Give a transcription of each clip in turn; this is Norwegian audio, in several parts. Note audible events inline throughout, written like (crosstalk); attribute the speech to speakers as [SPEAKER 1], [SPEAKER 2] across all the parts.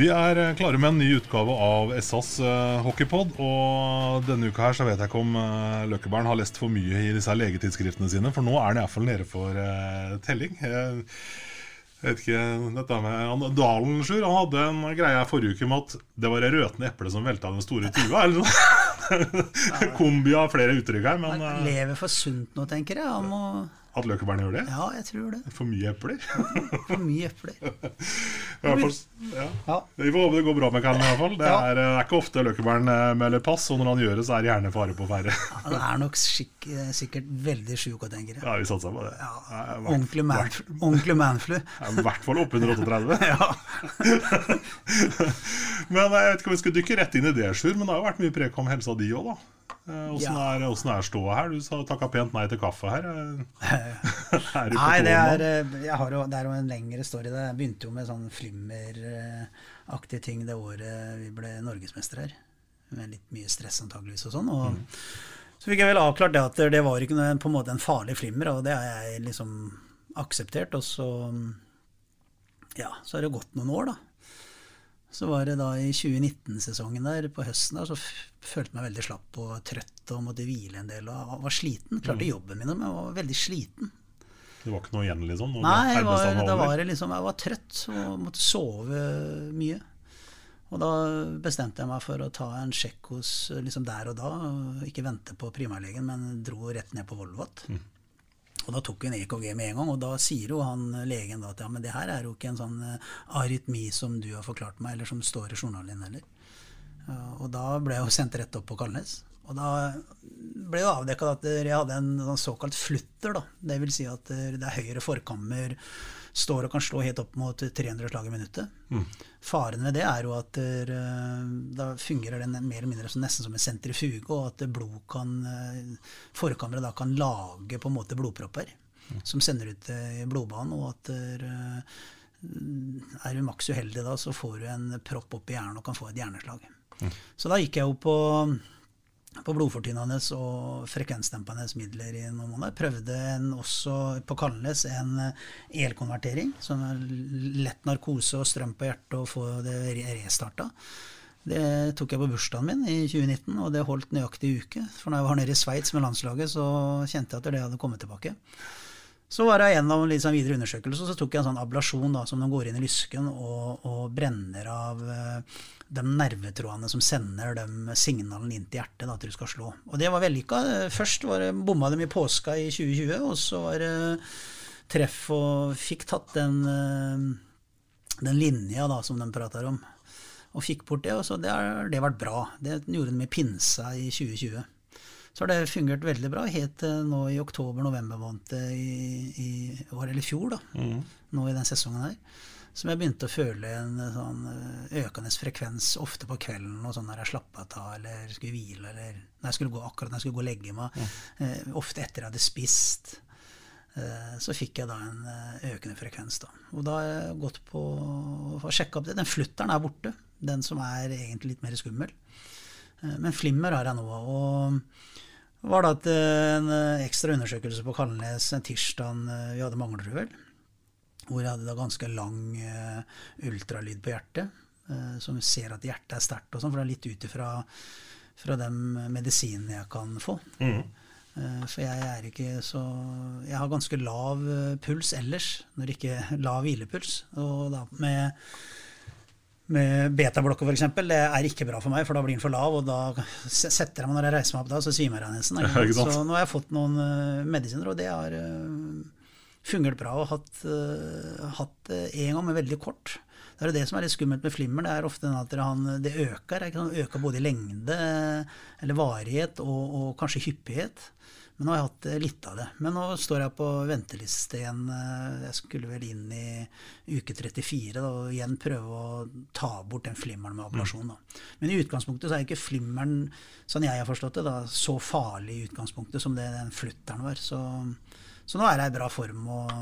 [SPEAKER 1] Vi er eh, klare med en ny utgave av SAs uh, hockeypod. Og denne uka her så vet jeg ikke om uh, Løkkeberg har lest for mye i disse legetidsskriftene sine, for nå er han iallfall nede for uh, telling. Jeg, vet ikke, dette med Dalen, Sjur, han hadde en greie forrige uke med at det var det røtende eplet som velta den store tua. Eller noe. (laughs) Kombi av flere uttrykk her, men
[SPEAKER 2] Han lever for sunt nå, tenker jeg. Han må
[SPEAKER 1] at Løkkeberg gjør det?
[SPEAKER 2] Ja, jeg tror det.
[SPEAKER 1] For mye epler? (laughs)
[SPEAKER 2] For mye epler. (laughs)
[SPEAKER 1] ja, for, ja.
[SPEAKER 2] Ja.
[SPEAKER 1] Vi får håpe det går bra med Callen. i hvert fall Det
[SPEAKER 2] Ja.
[SPEAKER 1] er, det er ikke ofte løkebæren melder pass, og når han gjør det, så er det gjerne fare på ferde.
[SPEAKER 2] Det er nok skikk, sikkert veldig sjuk, tenker jeg.
[SPEAKER 1] Ja, vi satser på det.
[SPEAKER 2] Ja,
[SPEAKER 1] Ja,
[SPEAKER 2] ordentlig, manflu, (laughs)
[SPEAKER 1] I hvert fall oppunder 38.
[SPEAKER 2] Ja.
[SPEAKER 1] men jeg vet ikke om vi skal dykke rett inn i det, Sjur. Men det har jo vært mye prek om helsa di òg, da. Eh, Åssen
[SPEAKER 2] Ja.
[SPEAKER 1] er, er ståa her? Du sa takka pent nei til kaffe her. Eh, (laughs) er du
[SPEAKER 2] Nei, det er, eh, jo, det er jo en lengre story. Det begynte jo med sånn flimmeraktige ting det året vi ble norgesmestere her. Med litt mye stress antageligvis og sånn. Og Så fikk jeg vel avklart det at det var ikke noe, på en måte en farlig flimmer, og det har jeg liksom akseptert. Og så ja, så har det gått noen år, da. Så var det da i 2019-sesongen der på høsten der, så følte jeg meg veldig slapp og trøtt og måtte hvile en del og var sliten. Klarte jobben min, men jeg var veldig sliten.
[SPEAKER 1] Det var ikke noe igjen, liksom?
[SPEAKER 2] Nei, jeg var, da var det liksom, jeg var trøtt og måtte sove mye. Og da bestemte jeg meg for å ta en sjekk hos liksom der og da. og Ikke vente på primærlegen, men dro rett ned på Volvat. Og da tok hun EKG med en gang, og da sier jo han legen at ja, men det her er jo ikke en sånn eh, arytmi som du har forklart meg, eller som står i journalen din heller. Og da ble jeg jo sendt rett opp på Kalnes. Og da ble jo avdekka at jeg hadde en sånn såkalt flutter. da. Det vil si at det er høyre forkammer står og kan slå helt opp mot 300 slag i minuttet. Faren ved det er jo at der, eh, da fungerer den mer eller mindre som, nesten som en sentrifuge, og at blod kan eh, forkammeret da kan lage på en måte blodpropper som sender ut eh, i blodbanen, og at der, eh, er du maks uheldig da, så får du en propp opp i hjernen og kan få et hjerneslag. Så da gikk jeg jo på på blodfortynnende og frekvensdempende midler i noen måneder. Prøvde en, også på Kalnes en eh, elkonvertering, som er lett narkose og strøm på hjertet og få det re- restarta. Det tok jeg på bursdagen min i 2019, og det holdt nøyaktig uke. For når jeg var nede i Sveits med landslaget, så kjente jeg at det hadde kommet tilbake. Så var jeg gjennom litt sånn videre undersøkelser, så tok jeg en sånn ablasjon da, som de går inn i lysken og, og brenner av eh, de nervetrådene som sender de signalene inn til hjertet da, at du skal slå. Og det var vellykka. Først var det, bomma dem i påska i 2020, og så var det treff og fikk tatt den, eh, den linja da, som de prater om. Og fikk bort det, og så det har vært bra. Det gjorde de med pinsa i 2020. Så har det fungert veldig bra helt til nå i oktober-november måned i, i år, eller fjor, da. Nå i den sesongen her. Som jeg begynte å føle en sånn eh, økende frekvens ofte på kvelden, og sånn når jeg slappa av eller skulle hvile, eller når jeg skulle gå, akkurat når jeg skulle gå og legge meg. Eh, ofte etter jeg hadde spist. Eh, så fikk jeg da en eh, økende frekvens. da. Og da har jeg gått på og sjekka opp det. Den flutteren er borte. Den som er egentlig litt mer skummel. Eh, Men flimmer har jeg nå. Og var da en eh, ekstra undersøkelse på Kalnes en tirsdag eh, vi hadde Manglerud, vel. Hvor jeg hadde da ganske lang eh, ultralyd på hjertet. eh, som ser at hjertet er sterkt og sånn, for det er litt ut ifra fra de medisinene jeg kan få. Mm. For jeg er ikke så Jeg har ganske lav eh, puls ellers, når ikke lav hvilepuls. Og da med med betablokker f.eks. Det er ikke bra for meg, for da blir den for lav. Og da setter jeg meg når jeg reiser meg opp da, så svimer jeg nesten.
[SPEAKER 1] Ja.
[SPEAKER 2] Så nå har jeg fått noen uh, medisiner, og det har uh, fungert bra. Og hatt, uh, hatt det en gang, men veldig kort. Det er det som er litt skummelt med flimmer. Det er ofte at han, det øker. Sant? øker både i lengde, eller varighet, og, og kanskje hyppighet. Men nå har jeg hatt eh, litt av det. Men nå står jeg på venteliste igjen. eh, Jeg skulle vel inn i uke 34 da, og igjen prøve å ta bort den flimmeren med ablasjon. Da. Men i utgangspunktet så er ikke flimmeren, sånn jeg har forstått det, da, så farlig i utgangspunktet som det den flutteren var. Så, så nå er jeg i bra form. og,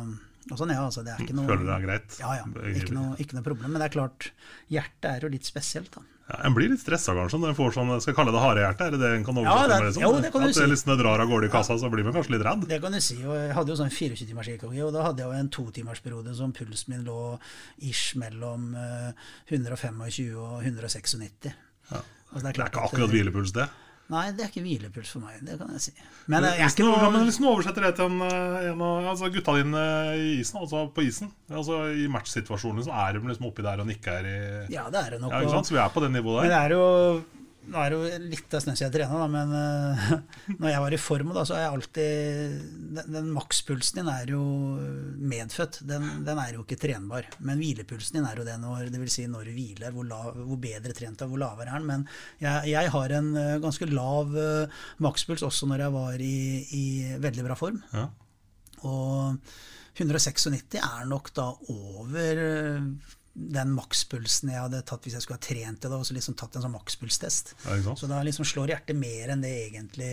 [SPEAKER 2] og sånn, ja, altså, det er ikke noe,
[SPEAKER 1] Føler det er greit?
[SPEAKER 2] Ja, ja. Ikke noe, ikke noe problem. Men det er klart, hjertet er jo litt spesielt, da.
[SPEAKER 1] Ja, en blir litt stressa kanskje når en får sånn Skal jeg kalle det harehjerte? Er det det en kan
[SPEAKER 2] Ja,
[SPEAKER 1] oversette
[SPEAKER 2] det-
[SPEAKER 1] med? Liksom?
[SPEAKER 2] jo, det kan du
[SPEAKER 1] At
[SPEAKER 2] si.
[SPEAKER 1] liksom det drar av gårde i kassa, så blir man kanskje litt redd?
[SPEAKER 2] Det kan du si. og Jeg hadde jo sånn 24 timers EKG, og da hadde jeg jo en totimersperiode som pulsen min lå ish mellom eh, 125 og 196.
[SPEAKER 1] Ja.
[SPEAKER 2] Og
[SPEAKER 1] Det er ikke akkurat hvilepuls, det.
[SPEAKER 2] Nei, det er ikke hvilepuls for meg, det kan jeg si. Men eh, jeg er ikke
[SPEAKER 1] du, ja, men hvis du oversetter det til en, eh, en av altså gutta dine i isen, altså på isen, altså i matchsituasjonen, så er de liksom oppi der og nikker i
[SPEAKER 2] Ja, det er det nok.
[SPEAKER 1] Ja, ikke sant? Så vi er på det nivået
[SPEAKER 2] Men det er jo nå er det jo litt av stund siden jeg trena, da, men uh, (laughs) når jeg var i form, da, så er jeg alltid Den, den makspulsen din er jo medfødt. Den, den er jo ikke trenbar. Men hvilepulsen din er jo det når det vil si når du hviler. Hvor, lav, hvor bedre trent er, hvor lavere er den. Men jeg, jeg har en eh, ganske lav uh, makspuls også når jeg var i, i veldig bra form.
[SPEAKER 1] Ja.
[SPEAKER 2] Og 196 er nok da over den makspulsen jeg hadde tatt hvis jeg skulle ha trent det. da, og så liksom tatt en sånn makspulstest.
[SPEAKER 1] Ja.
[SPEAKER 2] Så da liksom slår hjertet mer enn det egentlig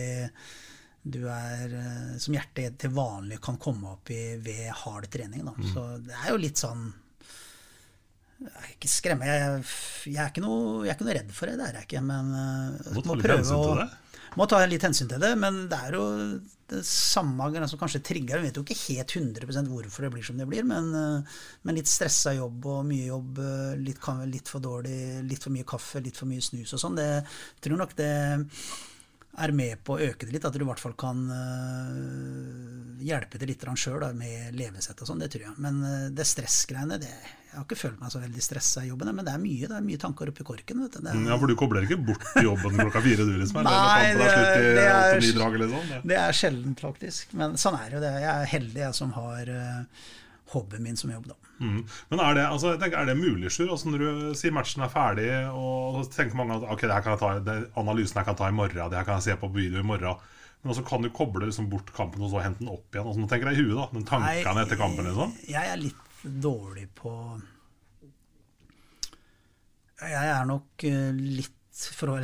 [SPEAKER 2] du er eh, Som hjertet til vanlig kan komme opp i ved hard trening. Da.
[SPEAKER 1] Mm.
[SPEAKER 2] Så det er jo litt sånn jeg ikke skremme, jeg, jeg, er ikke noe, jeg er ikke noe redd for det, det er jeg ikke. Men uh,
[SPEAKER 1] Må
[SPEAKER 2] prøve å-. Må ta litt hensyn til det, men det er jo det samme som kanskje trigger. Vi vet jo ikke helt 100% hvorfor det blir som det blir, men, eh, men litt stressa jobb og mye jobb, eh, litt, litt for dårlig, litt for mye kaffe, litt for mye snus og sånn, det tror nok det er med på å øke det litt. At du i hvert fall kan øh, hjelpe til litt sjøl med levesett og sånn. Det tror jeg. Men øh, det stressgreiene det, Jeg har ikke følt meg så veldig stressa i jobben, men det er mye det er mye tanker oppi korken. Vet du. Det er,
[SPEAKER 1] Ja, For du kobler ikke bort jobben klokka fire, du, liksom?
[SPEAKER 2] Nei, det er-
[SPEAKER 1] i
[SPEAKER 2] det er-
[SPEAKER 1] åtte-ni liksom? Det-
[SPEAKER 2] er sjeldent, faktisk. Men sånn er jo det. Jeg er heldig, jeg som har øh, hobbyen min som jobb, da.
[SPEAKER 1] Mm. Men er det, altså, tenker, er det mulig, Sjur? Altså, når du sier matchen er ferdig, og så tenker mange at ok, det her kan jeg ta, det, analysen her kan jeg ta i morgen, det her kan jeg se på video i morgen. Men også kan du koble liksom bort kampen og så hente den opp igjen. Altså, nå tenker jeg i huet, da. Den tankene etter kampen, liksom.
[SPEAKER 2] Jeg er litt dårlig på Jeg er nok eh, litt for (laughs)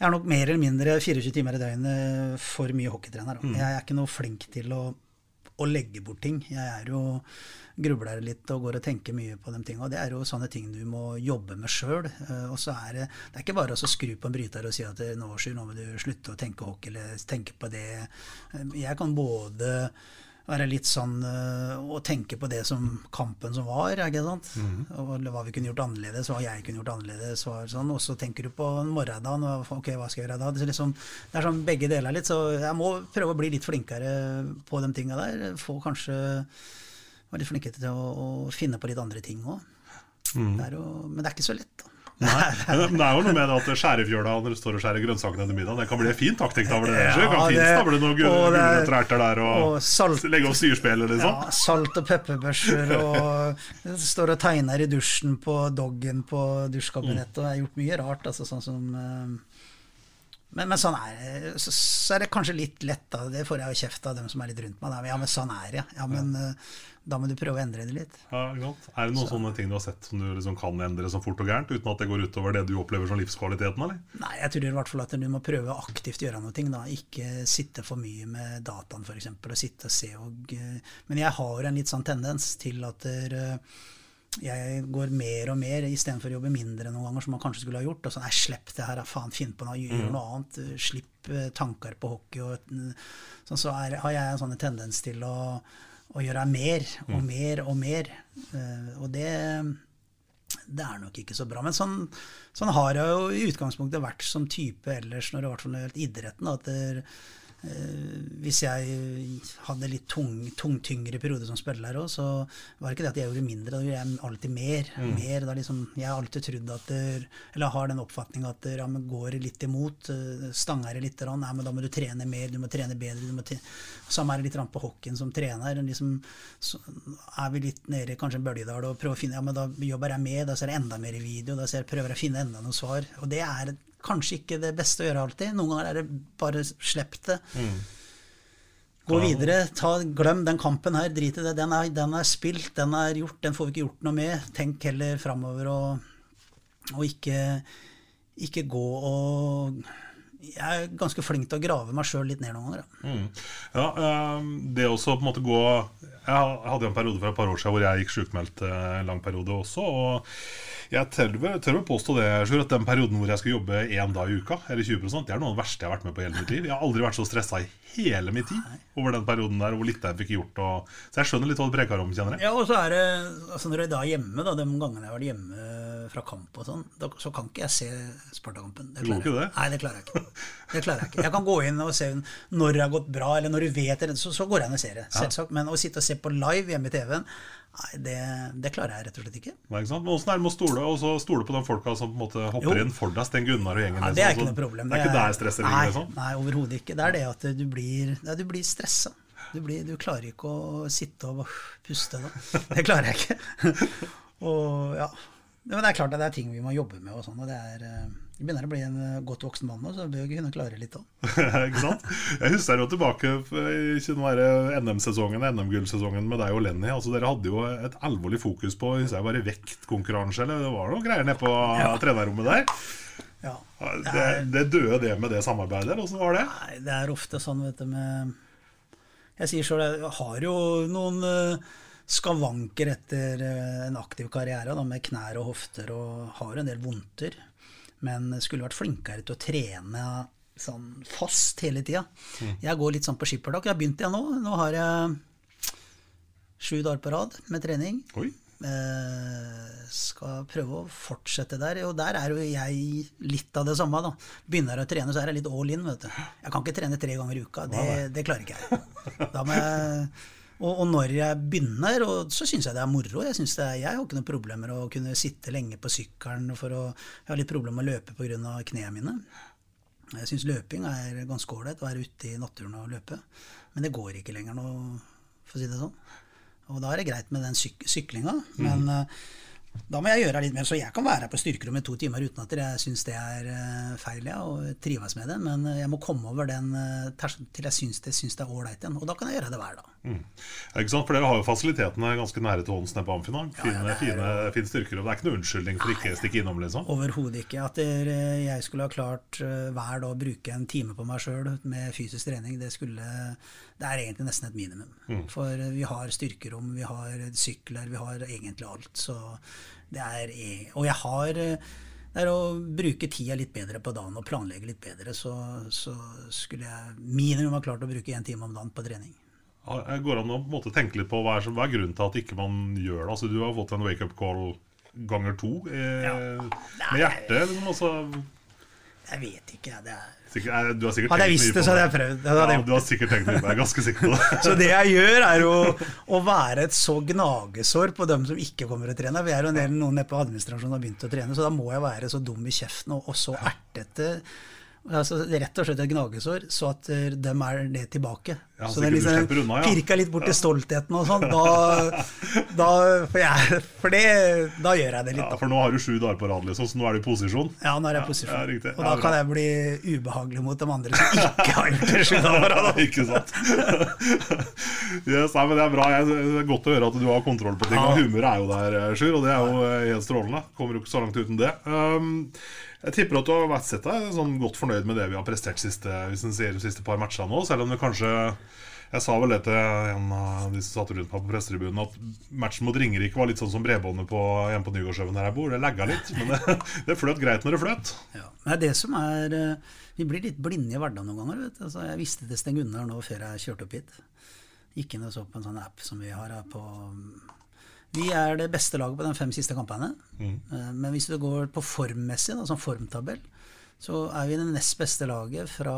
[SPEAKER 2] Jeg er nok mer eller mindre 24 timer i døgnet for mye hockeytrener.
[SPEAKER 1] Mm.
[SPEAKER 2] Jeg er ikke noe flink til å, å legge bort ting. Jeg er jo grubler litt og går og tenker mye på de tingene. Og det er jo sånne ting du må jobbe med sjøl. Og så er det Det er ikke bare å skru på en bryter og si at nå, nå må du slutte å tenke hockey eller tenke på det. Jeg kan både være litt sånn å og tenke på det som kampen som var, ikke sant? Og hva vi kunne gjort annerledes, hva jeg kunne gjort annerledes. Og sånn. Og så tenker du på morgendagen, og ok, hva skal jeg gjøre da? Det er, liksom, det er sånn begge deler litt, så jeg må prøve å bli litt flinkere på de tinga der. Få kanskje være litt flinkere til å, å finne på litt andre ting òg.
[SPEAKER 1] Mm.
[SPEAKER 2] Men det er ikke så lett, da.
[SPEAKER 1] Nei, (laughs) men det er jo noe med det at skjærefjøla når du står og skjærer grønnsakene etter middag, det kan bli en fin taktikk. da, det ja, kan fint stable noen gulrøtter erter der og,
[SPEAKER 2] og salt-
[SPEAKER 1] legge opp styrspillet, liksom.
[SPEAKER 2] Ja, salt og pepperbørser og (laughs) står og tegner i dusjen på doggen på dusjkabinettet. Og jeg har gjort mye rart, altså sånn som eh, men, men sånn er det. Så, så er det kanskje litt lett, da. Det får jeg jo kjeft av dem som er litt rundt meg. Da. Ja, men sånn er det. Ja, men eh, da må du prøve å endre det litt.
[SPEAKER 1] Ja. Er det noen sånne ting du har sett som du liksom kan endre så fort og gærent, uten at det går utover det du opplever som livskvaliteten? eller?
[SPEAKER 2] Nei, jeg tror i hvert fall at du må prøve å aktivt gjøre noe. Da. Ikke sitte for mye med dataen, f.eks. Og sitte og se og eh, Men jeg har en litt sånn tendens til at der, eh, jeg går mer og mer istedenfor å jobbe mindre noen ganger, som man kanskje skulle ha gjort. Og sånn, nei, slipp det her, faen, finn på noe, gjør
[SPEAKER 1] Mm.
[SPEAKER 2] noe annet. eh, Slipp tanker på hockey. Og, sånn, så er, har jeg en sånn tendens til å, å gjøre mer og
[SPEAKER 1] Mm.
[SPEAKER 2] mer og mer. Eh, og det det er nok ikke så bra. Men sånn, sånn har jeg jo i utgangspunktet vært som type ellers, når det i hvert fall gjelder idretten. At det, eh, hvis jeg hadde litt tung, tungtyngre periode som spiller òg, så var det ikke det at jeg gjorde mindre, da gjorde jeg alltid mer.
[SPEAKER 1] Mm.
[SPEAKER 2] mer da liksom, jeg har alltid trodd at der, Eller har den oppfatninga at det, ja, men går det litt imot, eh, stanger det litt, rann, nei, men da må du trene mer, du må trene bedre. du må Samme er det litt på hockeyen som trener. Liksom, er vi litt nede i kanskje en bølgedal og prøver å finne ja, men da jobber jeg med, da ser jeg enda mer i video, da ser jeg, prøver jeg å finne enda noen svar. Og det er kanskje ikke det beste å gjøre alltid. Noen ganger er det bare slipp det. Gå videre. Ta, glem den kampen her. Drit i det. Den er, den er spilt, den er gjort, den får vi ikke gjort noe med. Tenk heller framover og, og ikke, ikke gå og Jeg er ganske flink til å grave meg sjøl litt ned noen ganger. da.
[SPEAKER 1] Mm. Ja, eh, det også på en måte gå Jeg hadde en periode for et par år siden hvor jeg gikk sjukmeldt eh, en lang periode også. Og jeg tør å påstå det, at den perioden hvor jeg skulle jobbe én dag i uka, eller 20 det er noe av det verste jeg har vært med på i hele mitt liv. Jeg har aldri vært så stressa i hele mitt tid over den perioden der, hvor litt jeg fikk gjort. Og, så jeg skjønner litt hva du preker om, kjenner jeg.
[SPEAKER 2] Ja, og så er det altså Når jeg da er hjemme, da, de gangene jeg har vært hjemme fra kamp og sånn, så kan ikke jeg se Sparta-kampen. Det
[SPEAKER 1] det?
[SPEAKER 2] Nei, det klarer jeg ikke. Det klarer Jeg ikke Jeg kan gå inn og se når det har gått bra, eller når du vet det, så, så går jeg inn og ser det. Selvsagt. Men å sitte og se på live hjemme i TV-en, nei, det, det klarer jeg rett og slett ikke.
[SPEAKER 1] Nei, ikke sant? Men Åssen er det med å stole og så stole på de folka som på en måte hopper
[SPEAKER 2] Jo.
[SPEAKER 1] inn for deg, Sten Gunnar og gjengen?
[SPEAKER 2] Ja,
[SPEAKER 1] liksom?
[SPEAKER 2] det er ikke noe problem.
[SPEAKER 1] Det er ikke der stresset
[SPEAKER 2] nei,
[SPEAKER 1] ligger? Liksom.
[SPEAKER 2] Nei, overhodet ikke. Det er det at du blir, ja, du blir stressa. Du, blir, du klarer ikke å sitte og puste da. Det klarer jeg ikke. (laughs) og ja. Men det er klart at det er ting vi må jobbe med og sånn. Og det er Du Vi begynner å bli en eh, godt voksen mann nå, så bør du kunne klare litt òg. (laughs)
[SPEAKER 1] ikke sant? Jeg husker jo tilbake i NM-sesongen, NM-gullsesongen med deg og Lenny. Altså Dere hadde jo et alvorlig fokus på husker jeg bare vektkonkurranse, eller det var noe greier nede på trenerrommet der.
[SPEAKER 2] Ja.
[SPEAKER 1] Det, det døde det med det samarbeidet, eller åssen var det?
[SPEAKER 2] Nei, det er ofte sånn, vet du, med Jeg sier sjøl, jeg har jo noen eh, skavanker etter eh, en aktiv karriere, da, med knær og hofter, og har en del vondter. Men skulle vært flinkere til å trene sånn fast hele tida. Jeg går litt sånn på skippertak. Jeg har begynt igjen nå. Nå har jeg sju dager på rad med trening.
[SPEAKER 1] Oi.
[SPEAKER 2] Eh, skal prøve å fortsette der. Og der er jo jeg litt av det samme. da Begynner å trene, så er jeg litt all in. vet du Jeg kan ikke trene tre ganger i uka. Det, det klarer ikke jeg. Da må jeg og, og når jeg begynner, så syns jeg det er moro. Jeg, det er, jeg har ikke noen problemer med å kunne sitte lenge på sykkelen. For å, jeg har litt problemer med å løpe pga. knærne mine. Jeg syns løping er ganske ålreit, å være ute i naturen og løpe. Men det går ikke lenger nå, for å si det sånn. Og da er det greit med den syk syklinga. Men eh, da må jeg gjøre litt mer. Så jeg kan være her på styrkerommet i to timer uten at jeg syns det er eh, feil, ja, og trives med det. Men eh, jeg må komme over den til jeg syns det, syns det er ålreit igjen. Og da kan jeg gjøre det hver dag.
[SPEAKER 1] Mm. Ikke sant? For dere har jo fasilitetene ganske nære til hånds nede på Amfina. Fine, fine, fine styrker. Og det er ikke noe unnskyldning for ikke å stikke innom, liksom.
[SPEAKER 2] Overhodet ikke. At jeg skulle ha klart eh, hver dag å bruke en time på meg sjøl med fysisk trening, det skulle Det er egentlig nesten et minimum.
[SPEAKER 1] Mm.
[SPEAKER 2] For eh, vi har styrkerom, vi har sykler, vi har egentlig alt. Så det er e- Og jeg har eh, det er å bruke tida litt bedre på dagen og planlegge litt bedre, så, så skulle jeg minimum ha klart å bruke én time om dagen på trening.
[SPEAKER 1] Ja, Det går an å tenke litt på hva er, som- hva er grunnen til at ikke man gjør det. Altså, du har fått en wake-up call ganger to eh, med hjertet. Altså,
[SPEAKER 2] Jeg vet ikke. Det er
[SPEAKER 1] sikkert, eh, du har sikkert
[SPEAKER 2] Hadde jeg visst det, så hadde jeg prøvd. Det hadde
[SPEAKER 1] ja,
[SPEAKER 2] jeg
[SPEAKER 1] du har sikkert tenkt mye på det. Jeg er ganske sikker på det. (laughs)
[SPEAKER 2] Så det jeg gjør, er å, å være et så gnagesår på dem som ikke kommer og trener. Vi er jo en del noen nede på administrasjonen har begynt å trene, så da må jeg være så dum i kjeften og, og så ertete. Altså, rett og slett et gnagesår, så at de dem er det tilbake.
[SPEAKER 1] Ja,
[SPEAKER 2] så
[SPEAKER 1] så
[SPEAKER 2] det
[SPEAKER 1] er
[SPEAKER 2] liksom
[SPEAKER 1] unna, ja.
[SPEAKER 2] pirka litt bort til stoltheten og sånn. (laughs) Da, da for, jeg, for det, da gjør jeg det litt.
[SPEAKER 1] Ja, for nå har du sju dager på rad, liksom, så nå er du i posisjon.
[SPEAKER 2] Ja, nå er jeg i posisjon.
[SPEAKER 1] ja,
[SPEAKER 2] og da kan jeg bli ubehagelig mot de andre som ikke har gjort det. sju dager på rad. (laughs)
[SPEAKER 1] Ikke sant? (laughs) yes, nei, men Det er bra. Jeg, det er godt å høre at du har kontroll på ting. Og humør er jo der, eh, Sjur, og det er jo eh, helt strålende. Kommer jo ikke så langt uten det. Um, Jeg tipper at du har vært sett deg sånn godt fornøyd med det vi har prestert siste, hvis ser de siste par matchene nå. Selv om det kanskje Jeg sa vel det til en av de som satt rundt meg på pressetribunen, at matchen mot Ringerike var litt sånn som bredbåndet på, hjemme på Nygårdshaugen der jeg bor. Det lagga litt, men det, (laughs) det fløt greit når det fløt.
[SPEAKER 2] Ja. Det er det som er eh, Vi blir litt blinde i hverdagen noen ganger. Vet du. Altså, jeg visste det Sten Gunnar nå før jeg kjørte opp hit. Gikk inn og så på en sånn app som vi har her på Vi er det beste laget på de fem siste kampene. Mm. Men hvis du går på formmessig, da, sånn formtabell, så er vi det nest beste laget fra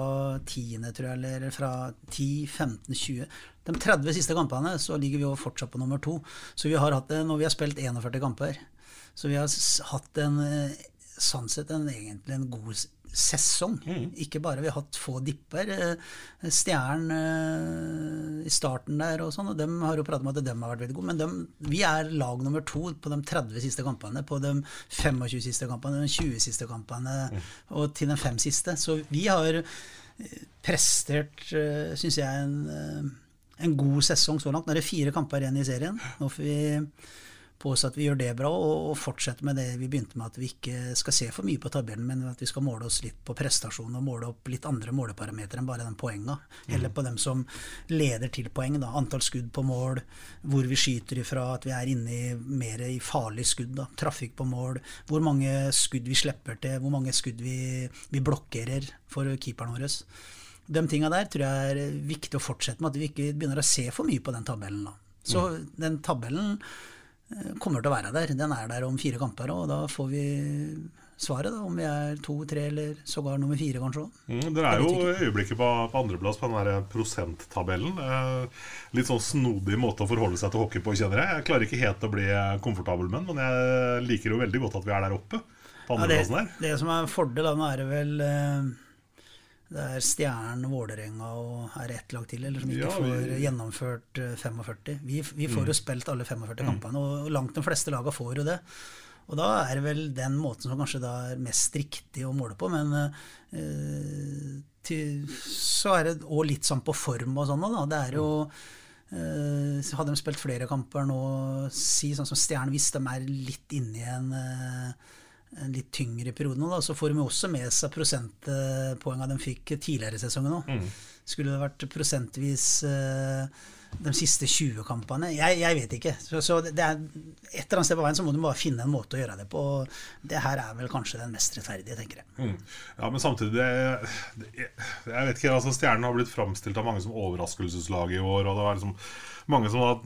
[SPEAKER 2] tiende, tror jeg, eller fra 10, 15, 20 De 30 siste kampene så ligger vi jo fortsatt på nummer to. Så vi har hatt det når vi har spilt 41 kamper. Så vi har hatt en sannsett sånn sett en, egentlig en god s- Mm. Ikke bare vi har hatt få dipper. Eh, Stjernen eh, i starten der og sånn, og dem har jo pratet om at dem har vært veldig gode. Men dem, vi er lag nummer to på de 30 siste kampene, på de 25 siste kampene, de 20 siste kampene og til de fem siste. Så vi har eh, prestert, syns jeg, en, en god sesong så langt. Nå er det fire kamper igjen i serien. Nå får vi påse at vi gjør det bra, og, og fortsette med det vi begynte med, at vi ikke skal se for mye på tabellen, men at vi skal måle oss litt på prestasjon og måle opp litt andre måleparametere enn bare den poenga. Heller på dem som leder til poeng. Da. Antall skudd på mål, hvor vi skyter ifra, at vi er inne i mer i farlig skudd. Da. Trafikk på mål, hvor mange skudd vi slipper til, hvor mange skudd vi, vi blokkerer for keeperen vår. De tinga der tror jeg er viktig å fortsette med, at vi ikke begynner å se for mye på den tabellen. Da. Så den tabellen kommer til å være der. Den er der om fire kamper, og da får vi svaret, da, om vi er to, tre eller sågar nummer fire, kanskje.
[SPEAKER 1] Mm, Dere er jo i øyeblikket på, på andreplass på den der prosenttabellen. Eh, litt sånn snodig måte å forholde seg til hockey på, kjenner jeg. Jeg klarer ikke helt å bli komfortabel med den, men jeg liker jo veldig godt at vi er der oppe. På
[SPEAKER 2] Ja, det,
[SPEAKER 1] her.
[SPEAKER 2] det som er fordel, da, nå er det vel eh, Det er Stjernen, Vålerenga og er ett lag til eller som ikke
[SPEAKER 1] Ja, vi-
[SPEAKER 2] får gjennomført eh, 45. Vi, vi får jo spilt alle 45 kampene, og langt de fleste lagene får jo det. Og da er det vel den måten som kanskje da er mest riktig å måle på, men eh, til, så er det òg litt sånn på form og sånn da. Det er jo eh, hadde de spilt flere kamper nå, si sånn som Stjernen, hvis de er litt inne i en, eh, en litt tyngre periode nå, da, så får de også med seg prosentpoenga de fikk tidligere i sesongen òg. Skulle det vært prosentvis eh, de siste 20 kampene? Jeg, jeg vet ikke. Så, så det er et eller annet sted på veien så må du bare finne en måte å gjøre det på. og Det her er vel kanskje den mest rettferdige, tenker jeg.
[SPEAKER 1] Mm. Ja, men samtidig det, det, Jeg vet ikke, altså Stjernen har blitt framstilt av mange som overraskelseslag i år. Og det var liksom mange som har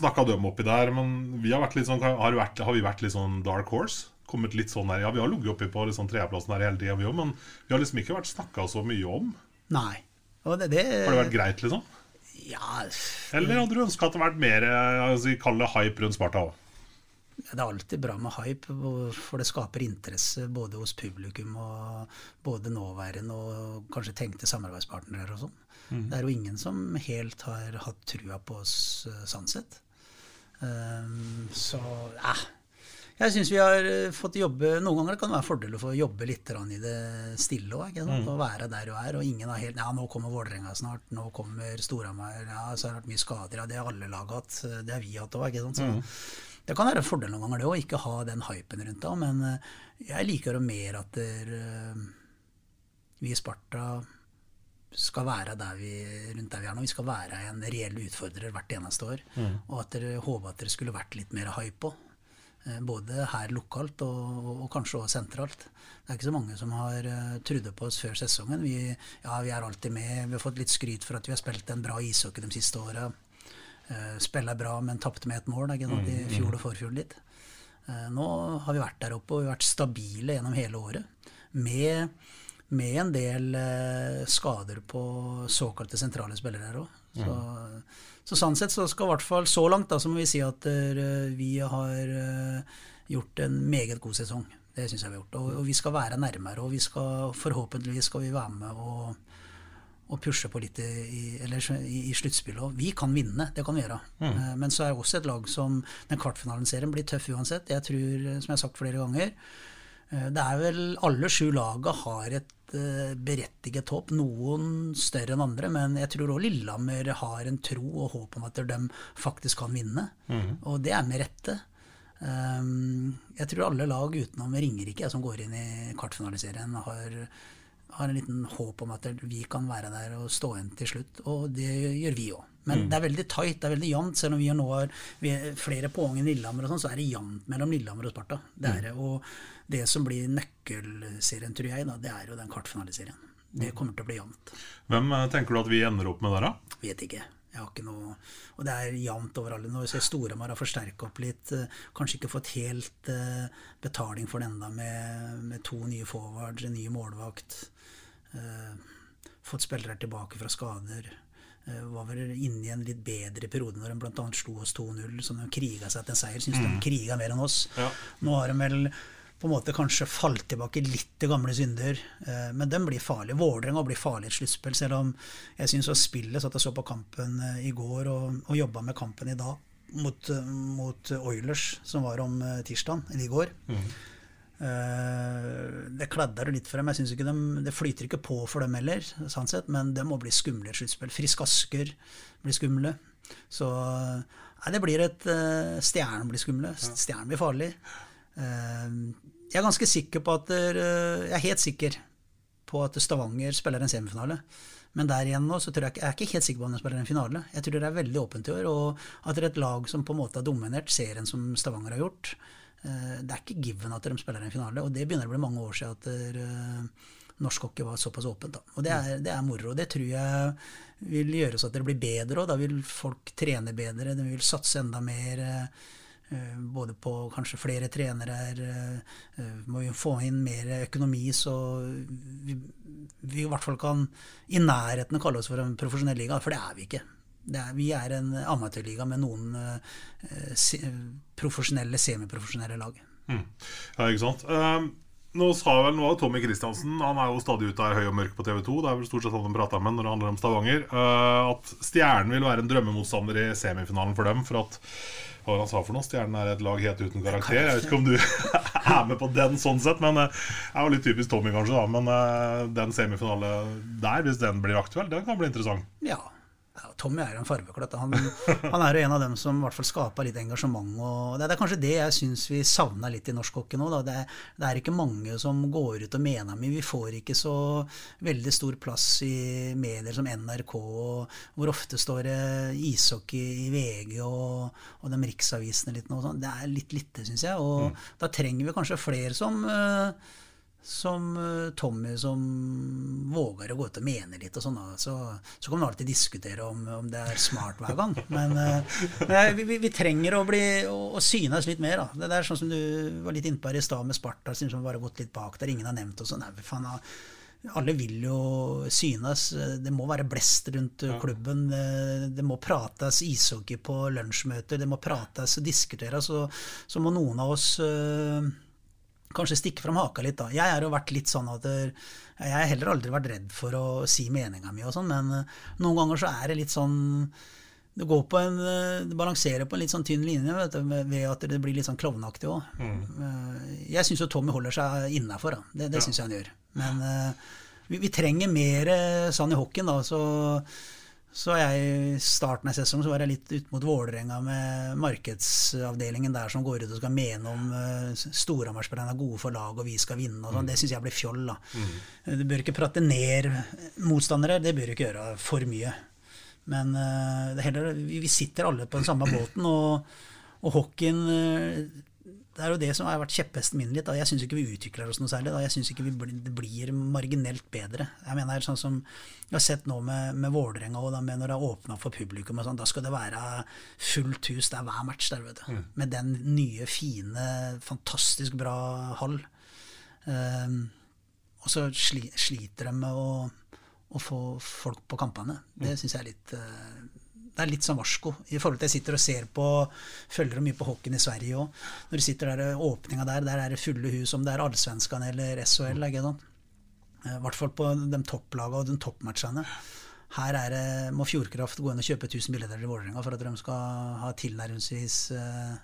[SPEAKER 1] snakka dem oppi der. Men vi har vært litt sånn Har, vært, har vi vært litt sånn dark horse? Kommet litt sånn her, Ja, vi har ligget oppi på liksom tredjeplassen her hele tida, vi òg, men vi har liksom ikke vært snakka så mye om.
[SPEAKER 2] Nei. Det, det,
[SPEAKER 1] Har det vært greit, liksom?
[SPEAKER 2] Ja,
[SPEAKER 1] Eller hadde du ønska at det vært mer altså, Kall det hype rundt Sparta òg?
[SPEAKER 2] Det er alltid bra med hype, for det skaper interesse både hos publikum og både nåværende og kanskje tenkte samarbeidspartnere og sånn. Det er jo ingen som helt har hatt trua på oss uh, sånn sett. Um, så ja. Jeg syns vi har eh, fått jobbe Noen ganger kan det være fordel å få jobbe litt i det stille òg. Å være der du er. Og ingen har helt Ja, nå kommer Vålerenga snart. Nå kommer Storhamar. Ja, så har det vært mye skader. Ja, det har alle lag hatt. Det har vi hatt òg. Så det kan være en fordel noen ganger, det å ikke ha den hypen rundt det. Men eh, jeg liker jo mer at der, eh, vi i Sparta skal være der vi, rundt der vi er nå. Vi skal være en reell utfordrer hvert eneste år. Og at dere håper at dere skulle vært litt mer hype på. Eh, Både her lokalt og, og, og kanskje også sentralt. Det er ikke så mange som har uh, trodd på oss før sesongen. Vi, ja, vi er alltid med. Vi har fått litt skryt for at vi har spilt en bra ishockey de siste åra. Uh, spiller bra, men tapte med et mål ikke sant, i fjor og forfjor litt. Uh, nå har vi vært der oppe og vi har vært stabile gjennom hele året. Med, med en del eh, skader på såkalte sentrale spillere òg. Så, så sånn sett så skal i hvert fall så langt da, så må vi si at uh, vi har uh, gjort en meget god sesong. Det syns jeg vi har gjort. Og, og vi skal være nærmere, og vi skal forhåpentligvis skal vi være med og og pushe på litt i, eller, i, i sluttspillet. Vi kan vinne, det kan vi gjøre. Eh, Men så er det også et lag som Den kvartfinalen-serien blir tøff uansett. Jeg tror, som jeg har sagt flere ganger, det er vel Alle sju laga har et eh, berettiget håp. Noen større enn andre, men jeg tror òg Lillehammer har en tro og håp om at de faktisk kan vinne. Og det er med rette. Um, jeg tror alle lag utenom Ringerike som går inn i kvartfinaliserien, har, har en liten håp om at vi kan være der og stå igjen til slutt. Og det gjør vi òg. Men mm. det er veldig tight, det er veldig jevnt. Selv om vi nå har flere poeng enn Lillehammer, og sånn, så er det jevnt mellom Lillehammer og Sparta. Det er, mm. Og det som blir nøkkelserien, tror jeg, da, det er jo den kvartfinaliserien. Det kommer til å bli jevnt.
[SPEAKER 1] Hvem eh, tenker du at vi ender opp med der, da?
[SPEAKER 2] Vet ikke. Jeg har ikke noe Og det er jevnt overalt. Nå ser Storhamar har forsterka opp litt. Eh, kanskje ikke fått helt uh, betaling for det enda med, med, to nye forwards, en ny målvakt. Fått spillere tilbake fra skader. Var vel inne i en litt bedre periode når de bl.a. slo oss 2-0, så de kriga seg til en seier. Syns mm. de kriga mer enn oss. Ja. Nå har de vel på en måte kanskje falt tilbake litt til gamle synder. Eh, men den blir farlig. Vålerenga blir farlig i et sluttspill, selv om jeg syns å spille så at jeg så på kampen eh, i går og, og jobba med kampen i dag mot, eh, mot Oilers, som var om tirsdag, eller i går. Mm. Det kladder litt for dem. Jeg synes ikke de, Det flyter ikke på for dem heller, sånn sett, men det må bli skumle i et sluttspill. Frisk Asker blir skumle. Så nei, det blir et Stjernen blir skumle. Stjernen blir farlig. Jeg er ganske sikker på at Jeg er helt sikker på at Stavanger spiller en semifinale. Men der igjen nå, så tror jeg, jeg er ikke helt sikker på om de spiller en finale. Jeg tror det er veldig åpent i år, og at det er et lag som på en måte har dominert serien som Stavanger har gjort. Eh, det er ikke given at de spiller en finale, og det begynner å bli mange år siden at der, eh, norsk hockey var såpass åpent. Da. Og det er, det er moro. Det tror jeg vil gjøre så at det blir bedre, òg. da vil folk trene bedre, de vil satse enda mer. Eh, både på kanskje flere trenere. Eh, eh, må vi få inn mer økonomi, så vi, vi, i hvert fall kan i nærheten kalle oss for en profesjonell liga, for det er vi ikke. Er, vi er en amatørliga med noen se, profesjonelle, semiprofesjonelle lag.
[SPEAKER 1] Mm. Ja, ikke sant. Um nå sa vel noe av Tommy Kristiansen, han er jo stadig ute av høy og mørk på TV 2, det er vel stort sett han de prater med når det handler om Stavanger, uh, at Stjernen vil være en drømmemotstander i semifinalen for dem. For at hva han sa for noe? Stjernen er et lag helt uten karakter. Jeg vet ikke om du (laughs) er med på den sånn sett, men det eh, er jo litt typisk Tommy, kanskje. da Men uh, den semifinale der, hvis den blir aktuell, den kan bli interessant.
[SPEAKER 2] Ja, ja, Tommy er en farveklatt. Han, han, er jo en av dem som i hvert fall skaper litt engasjement. Og det, er kanskje det jeg syns vi savner litt i norsk hockey nå. Det er, det, er, ikke mange som går ut og mener mye. vi får ikke så veldig stor plass i medier som NRK. hvor ofte står det ishockey i VG og, og de riksavisene litt nå. Det er litt lite, syns jeg. Og mm. da trenger vi kanskje flere som uh, som eh, Tommy som våger å gå ut og mene litt og sånn. Så, så kan man alltid diskutere om, om, det er smart hver gang. Men, eh, men vi, vi, trenger å, bli, å, å synes litt mer. Da. Det er sånn som du var litt innpå her i stad med Sparta, som bare har gått litt bak der. Ingen har nevnt og sånn. Alle vil jo synes. Det må være blest rundt klubben. Det må prates ishockey på lunsjmøter. Det må prates og diskuteres. Så, så må noen av oss eh, kanskje stikke fram haka litt, da. Jeg har jo vært litt sånn at jeg har heller aldri vært redd for å si meninga mi og sånn, men eh, noen ganger så er det litt sånn det går på en, eh, det balanserer på en litt sånn tynn linje vet du, ved at det blir litt sånn klovneaktig òg. Mm. Eh, jeg syns jo Tommy holder seg innafor. Det, det syns jeg han gjør. Men vi, vi, trenger mer sånn i hockeyen. da, så så jeg I starten av sesongen så var jeg litt ut mot Vålerenga med markedsavdelingen der som går ut og skal mene om uh, Storhamar-spillerne er gode for lag og vi skal vinne. og sånn. Mm. Det syns jeg blir fjoll. da. Mm. Du bør ikke prate ned motstandere. Det bør du ikke gjøre for mye. Men uh, heller, vi, vi, sitter alle på den samme båten, og, og hockeyen uh, det er jo det som har vært kjepphesten min litt. Da. Jeg syns ikke vi utvikler oss noe særlig. Da. Jeg syns ikke blir, det blir marginelt bedre. Jeg mener sånn som jeg har sett nå med, med Vålerenga og med når det er åpna for publikum, og sånn, da skal det være fullt hus. Det er hver match der, vet du. Mm. Med den nye, fine, fantastisk bra hall. Um, og så sli, sliter de med å, å, få folk på kampene. Det mm. syns jeg er litt uh, det er litt sånn varsko i forhold til jeg sitter og ser på Følger mye på hockeyen i Sverige òg. Når du sitter der, åpninga der, der er det fulle hus, om det er Allsvenskan eller SHL. Sånn? I hvert fall på de topplagene og de toppmatchene. Her er det, må Fjordkraft gå inn og kjøpe 1000 billetter til Vålerenga for at de skal ha tilnærmelsesvis eh,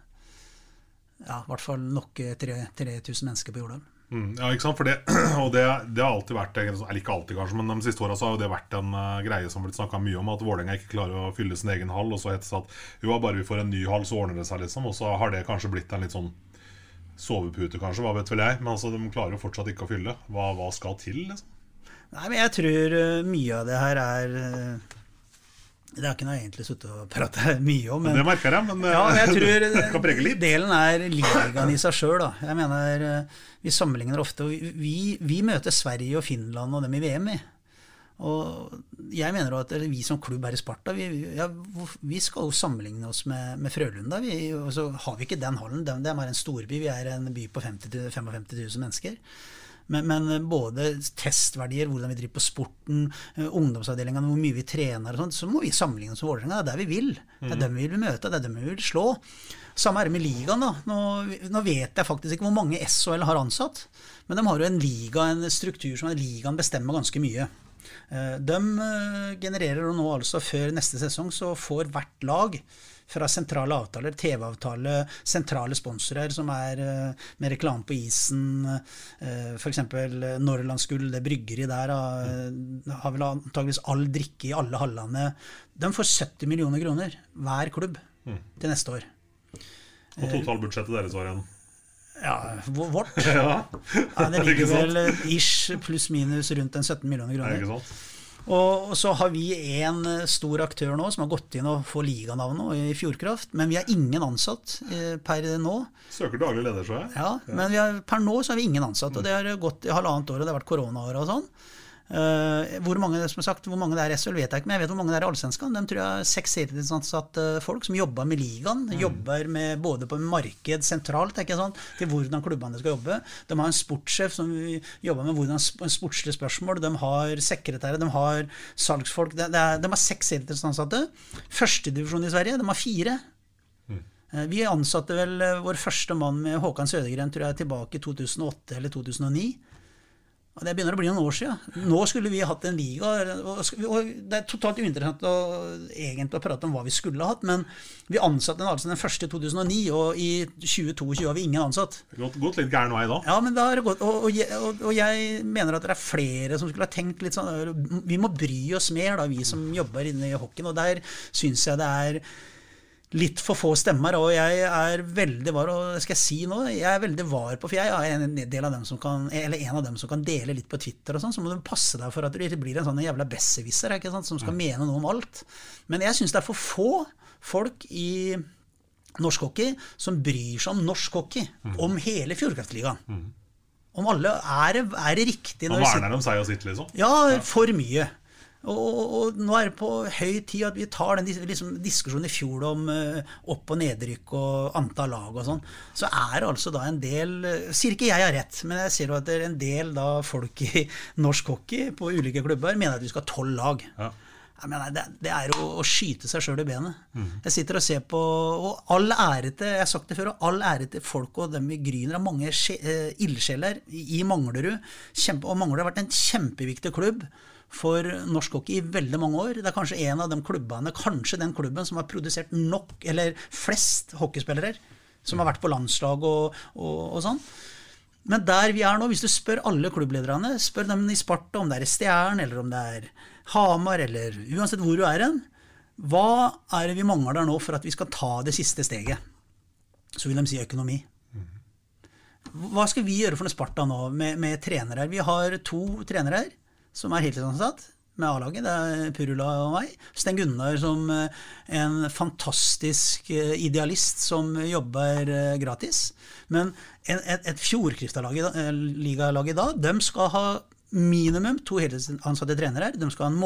[SPEAKER 2] ja, i hvert fall nok 3000 mennesker på Jordal.
[SPEAKER 1] Mm, ja, ikke sant? For det, (clears throat) og det, det har alltid vært Eller ikke alltid, kanskje, men de siste åra har det vært en uh, greie som har blitt snakka mye om. At Vålerenga ikke klarer å fylle sin egen hall. Og så heter det at jo, bare vi får en ny hall, så ordner det seg, liksom. Og så har det kanskje blitt en litt sånn sovepute, kanskje. Hva vet vel jeg. Men altså, de klarer jo fortsatt ikke å fylle. Hva, hva skal til, liksom?
[SPEAKER 2] Nei, men jeg tror uh, mye av det her er uh, det har ikke noe egentlig sittet og pratet (laughs) mye om.
[SPEAKER 1] Men, det merker jeg, men
[SPEAKER 2] ja, jeg tror (laughs) kan prege litt. delen er ligaen i seg sjøl. Jeg mener, vi sammenligner ofte. Vi, vi, møter Sverige og Finland og dem i VM, i. Og jeg mener at vi som klubb her i Sparta, vi, ja, vi skal jo sammenligne oss med, med Frølunda. Vi, og så har vi ikke den hallen. Det er en storby. Vi er en by på 50 55 000 mennesker. Men, men, både testverdier, hvordan vi driver på sporten, eh, ungdomsavdelingene, hvor mye vi trener og sånn, så må vi sammenligne oss med Vålerenga. Det er der vi vil. Det er mm. dem vi vil møte, det er dem vi vil slå. Samme er det med ligaen. da. Nå, nå, vet jeg faktisk ikke hvor mange SHL har ansatt, men de har jo en liga, en struktur som ligaen bestemmer ganske mye. Eh, de eh, genererer nå altså før neste sesong, så får hvert lag fra sentrale avtaler, TV-avtale, sentrale sponsorer som er uh, med reklame på isen, uh, f.eks. Norrlandsgull, det bryggeriet der, har vel antageligvis all drikke i alle hallene. De får 70 millioner kroner, hver klubb, mm. til neste år.
[SPEAKER 1] Og totalbudsjettet deres var igjen?
[SPEAKER 2] Ja, vårt. (laughs) ja. ja. det (laughs) ligger vel ish pluss-minus rundt en 17 millioner kroner. Og så har vi en eh, stor aktør nå som har gått inn og får liganavnet i Fjordkraft. Men vi har ingen ansatt eh, per nå.
[SPEAKER 1] Søker daglig leder, så jeg.
[SPEAKER 2] Ja, men har, per nå så har vi ingen ansatt. Og det har gått i halvannet år, og det har vært koronaår og sånn. Uh, hvor, mange, som sagt, hvor mange det er i SHL, vet jeg ikke, men jeg vet hvor mange det er i Allsvenskan. De tror jeg er seks heltidsansatte folk som jobber med ligaen. Mm. Jobber med, både på marked sentralt sånn, til hvordan klubbene skal jobbe. De har en sportssjef som jobber med hvordan sportslige spørsmål. De har sekretærer, de har salgsfolk. De, de, de har seks heltidsansatte. Førstedivisjon i Sverige, de har fire. Mm. Uh, vi ansatte vel vår første mann med Håkan Sødegren tror jeg, tilbake i 2008 eller 2009. Og Det begynner å bli noen år siden. Nå skulle vi hatt en liga. og Det er totalt uinteressant å, egentlig å prate om hva vi skulle hatt, men vi ansatte altså den første i 2009, og i 2022 har vi ingen ansatt.
[SPEAKER 1] Det har gått litt gæren vei da.
[SPEAKER 2] Ja, men det har gått, og, og, og, jeg mener at det er flere som skulle ha tenkt litt sånn Vi må bry oss mer, da, vi som jobber inne i hockeyen. Og der syns jeg det er litt for få stemmer. Og jeg er veldig var, og skal jeg si nå, jeg er veldig var på For jeg er en del av dem som kan Eller en av dem som kan dele litt på Twitter og sånn. Så må du passe deg for at du blir en sånn jævla besserwisser som skal mene noe om alt. Men jeg syns det er for få folk i norsk hockey som bryr seg om norsk hockey. Mm. Om hele Fjordkraftligaen. Mm. Om alle Er det, er det riktig
[SPEAKER 1] Nå verner de seg og sitt, liksom?
[SPEAKER 2] Ja, for mye. Og, og, og, nå er det på høy tid at vi tar den liksom, diskusjonen i fjor om uh, opp- og nedrykk og antall lag og sånn. Så er det altså da en del uh, Sier ikke jeg har rett, men jeg ser jo at det er en del da folk i norsk hockey på ulike klubber mener at vi skal ha tolv lag. Ja. Mener, det, det, er å, å skyte seg sjøl i benet. Mm. Jeg sitter og ser på Og all ære til jeg har sagt det før, og all ære til folk og dem i Gryner. Det mange uh, ildsjeler i Manglerud. Kjempe, og Manglerud har vært en kjempeviktig klubb for norsk hockey i veldig mange år. Det er kanskje en av de klubbene, kanskje den klubben som har produsert nok, eller flest hockeyspillere som har vært på landslag og, og, og sånn. Men der vi er nå, hvis du spør alle klubblederne, spør dem i Sparta om det er Stjern, eller om det er Hamar, eller uansett hvor du er hen, hva er det vi mangler der nå for at vi skal ta det siste steget? Så vil de si økonomi. Hva skal vi gjøre for noe Sparta nå med, med trenere? Vi har to trenere her som er heltidsansatt med A-laget. Det er Purula og meg. Sten Gunnar som eh, en fantastisk eh, idealist som jobber eh, gratis. Men et, et Fjordkrifta-ligalag i dag, de skal ha minimum to heltidsansatte trenere. De skal ha en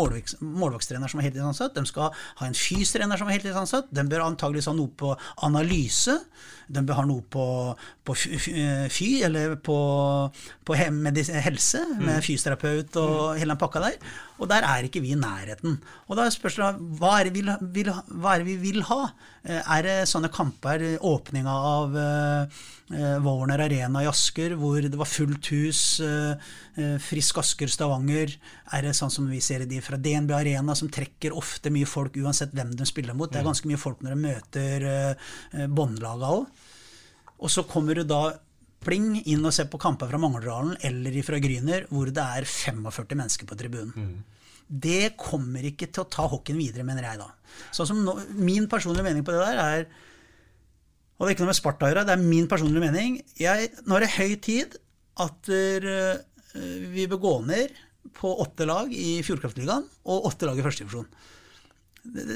[SPEAKER 2] målvaktstrener som er heltidsansatt. De skal ha en fystrener som er heltidsansatt. De bør antakeligvis ha noe på analyse. De bør ha noe på, på fy, eller på, på helse, med mm. fysioterapeut og mm. hele den pakka der. Og der er ikke vi i nærheten. Og da spørs det hva er det vi vil, er det vi vil ha? Eh, er det sånne kamper, åpninga av uh, Warner Arena i Asker, hvor det var fullt hus, Frisk Asker Stavanger? Er det sånn som vi ser de fra DNB Arena, som trekker ofte mye folk uansett hvem de spiller mot? Det er mm. ganske mye folk når de møter båndlaga òg. Og så kommer du da pling inn og ser på kamper fra Mangledalen eller fra Gryner hvor det er 45 mennesker på tribunen. Det kommer ikke til å ta hockeyen videre, mener jeg da. Sånn som nå, Min personlige mening på det der er Og det er ikke noe med Sparta å gjøre, det er min personlige mening. Jeg, nå er det høy tid at uh, vi bør gå ned på åtte lag i Fjordkraftligaen og åtte lag i førstedivisjon.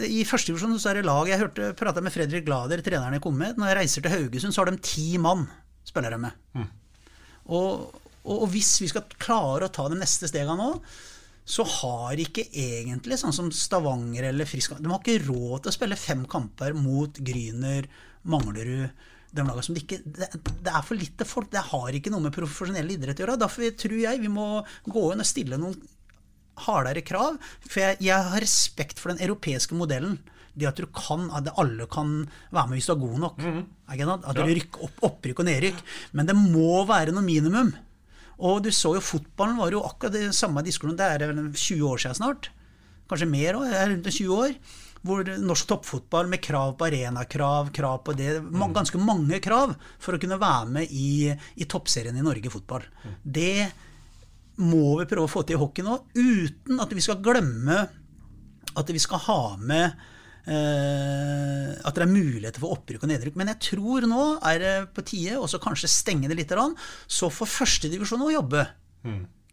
[SPEAKER 2] I førstedivisjon er det lag Jeg hørte prata med Fredrik Glader, treneren i Kommet. Når jeg reiser til Haugesund, så har de ti mann spiller de med. Og, og, og hvis vi skal klare å ta de neste stegene nå, så har ikke egentlig sånn som Stavanger eller Frisk De har ikke råd til å spille fem kamper mot Gryner, Manglerud de lagene som det, ikke, det, det er for lite folk. Det har ikke noe med profesjonell idrett å gjøre. Derfor tror jeg vi må gå inn og stille noen hardere krav. For jeg, jeg har respekt for den europeiske modellen. Det at du kan, at alle kan være med hvis du er god nok. Mm -hmm. At du rykker opp, opprykk og nedrykk. Men det må være noe minimum. Og du så jo fotballen var jo akkurat det samme diskusjonen. Det er vel 20 år siden snart. Kanskje mer òg. Rundt 20 år. Hvor norsk toppfotball med krav på arenakrav, krav på det ma- Ganske mange krav for å kunne være med i, i toppserien i Norge fotball. Det må vi prøve å få til i hockey nå, uten at vi skal glemme at vi skal ha med Uh, at det er muligheter for opprykk og nedrykk. Men jeg tror nå er det på tide å kanskje stenge det litt. Så får førstedivisjon å jobbe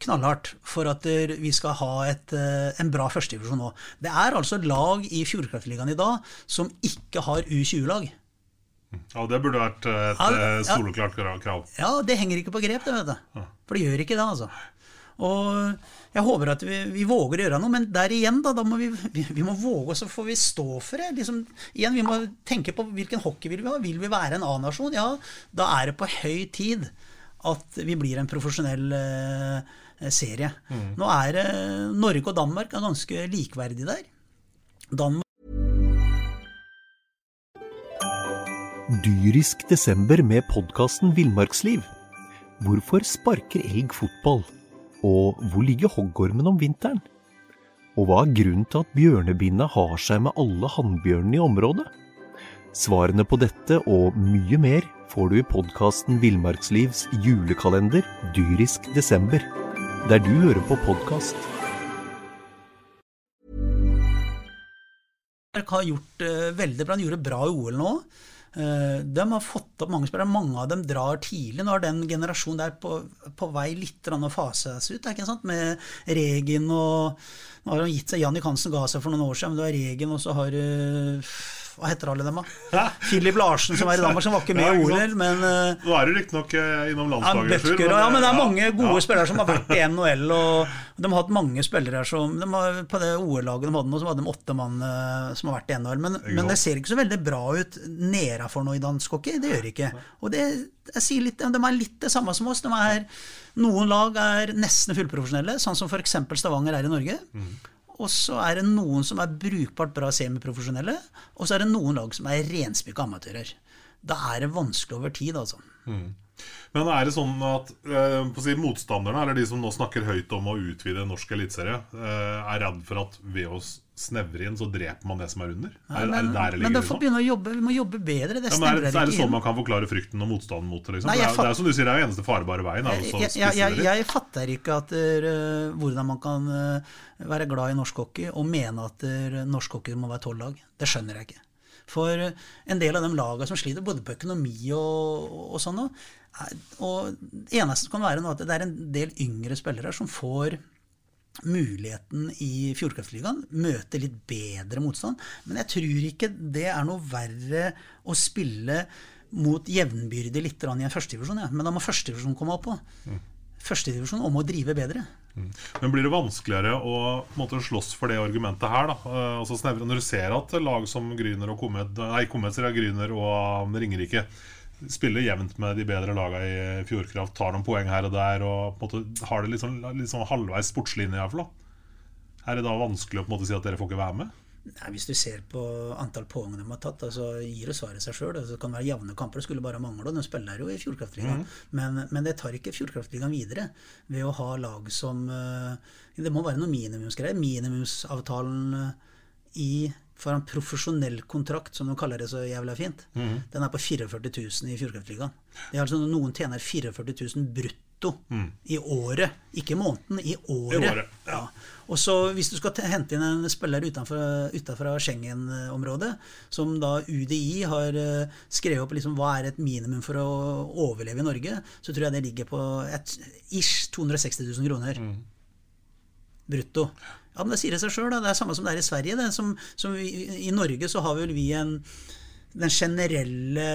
[SPEAKER 2] knallhardt for at vi skal ha et, eh, en bra førstedivisjon nå. Det er altså lag i Fjordkraftligaen i dag som ikke har U20-lag.
[SPEAKER 1] Ja, det burde vært et
[SPEAKER 2] Ja,
[SPEAKER 1] eh, soleklart krav.
[SPEAKER 2] Ja, det henger ikke på grep, det, vet du. For det gjør ikke det, altså. Og jeg håper at vi, vi våger å gjøre noe, men der igjen, da, da må vi, vi, vi må våge, og så får vi stå for det. Liksom, igjen, Vi må tenke på hvilken hockey vil vi ha. Vil vi være en A-nasjon? Ja, da er det på høy tid at vi blir en profesjonell eh, serie. Nå er eh, Norge og Danmark er ganske likeverdige der. Danmark
[SPEAKER 3] Dyrisk desember med podkasten Villmarksliv. Hvorfor sparker elg fotball? Og hvor ligger hoggormen om vinteren? Og hva er grunnen til at bjørnebinna har seg med alle hannbjørnene i området? Svarene på dette og mye mer får du i podkasten Villmarkslivs julekalender Dyrisk desember, der du hører på podkast.
[SPEAKER 2] har gjort det veldig bra. Dere gjorde bra i OL nå. Eh, De har fått opp mange spillere. Mange av dem drar tidlig. Nå er den generasjonen der på, på vei litt å fase fases ut. Ikke sant? Med Regen og Nå har han gitt seg Jannik Hansen ga seg for noen år siden, men du har Regen, og så har du Hva heter alle dem, da? Philip Larsen, som er i Danmark, som var ikke med i OL, men eh,
[SPEAKER 1] Nå er du riktignok eh, innom landslaget.
[SPEAKER 2] Ja, men det er
[SPEAKER 1] eh,
[SPEAKER 2] mange gode spillere som har vært i (laughs) NHL. Og de har hatt mange spillere som de har, På det OL-laget de hadde nå, så hadde de åtte mann som har vært i NHL. Men, men det ser ikke så veldig bra ut nedafor nå i dansk hockey. Det gjør det ikke. Og det, jeg sier litt, de er litt det samme som oss. De er, noen lag er nesten fullprofesjonelle, sånn som f.eks. Stavanger er i Norge. Og så er det noen som er brukbart bra semiprofesjonelle, og så er det noen lag som er renspikka amatører. Da er det vanskelig over tid, altså.
[SPEAKER 1] Men er det sånn at eh, si, motstanderne, eller de som nå snakker høyt om å utvide norsk eliteserie, eh, er redd for at ved å s- snevre inn, så dreper man det som er under? Er, er det der det
[SPEAKER 2] men
[SPEAKER 1] ligger
[SPEAKER 2] får
[SPEAKER 1] under?
[SPEAKER 2] begynne å jobbe, vi må jobbe bedre. Det
[SPEAKER 1] Ja, men er, det- er det sånn man kan forklare frykten og motstanden mot det? Liksom?
[SPEAKER 2] Nei,
[SPEAKER 1] det, er, det er som du sier, det er jo eneste farbare veien. Er
[SPEAKER 2] jeg, jeg, jeg, jeg fatter ikke at eh, hvordan man kan eh, være glad i norsk hockey og mene at der, norsk hockey må være tolv lag. Det skjønner jeg ikke. For en del av de lagene som sliter både på økonomi og, og sånn og det eneste kan være nå at det er en del yngre spillere som får muligheten i Fjordkraftligaen, møte litt bedre motstand. Men jeg tror ikke det er noe verre å spille mot jevnbyrdig litt i en førstedivisjon. Ja. Men da må førstedivisjon komme opp òg. Førstedivisjon om å drive bedre.
[SPEAKER 1] Men blir det vanskeligere å måte, slåss for det argumentet her? da? Eh, altså Når du ser at lag som Gryner og Komet, nei, Komet sier Gryner og Ringerike spiller jevnt med de bedre lagene i Fjordkraft, tar noen poeng her og der og på en måte har det litt sånn, litt sånn halvveis sportslinje. i hvert fall. Er det da vanskelig å på en måte si at dere får ikke være med?
[SPEAKER 2] Nei, hvis du ser på antall poeng de har tatt, altså gir det svaret seg sjøl. Det kan være jevne kamper, det skulle bare mangle. De spiller jo i Fjordkraftligaen. Men, men det tar ikke Fjordkraftligaen videre ved å ha lag som eh, Det må være noe minimumsgreier. Minimumsavtalen eh, i får han profesjonell kontrakt, som de kaller det så jævla fint.
[SPEAKER 1] Mm.
[SPEAKER 2] Den er på 44 000 i Fjordkraftligaen. Det er altså Noen tjener 44 000 brutto i året, ikke måneden, i året.
[SPEAKER 1] I året,
[SPEAKER 2] ja. Og så Hvis du skal te- hente inn en spiller utenfor Schengen-området, som da UDI har eh, skrevet opp liksom, hva er et minimum for å overleve i Norge, så tror jeg det ligger på et, ish 260 000 kroner brutto. Ja, men Det sier det seg sjøl. Det er samme som det er i Sverige. Det. Som, som i, I Norge så har vel vi en Den generelle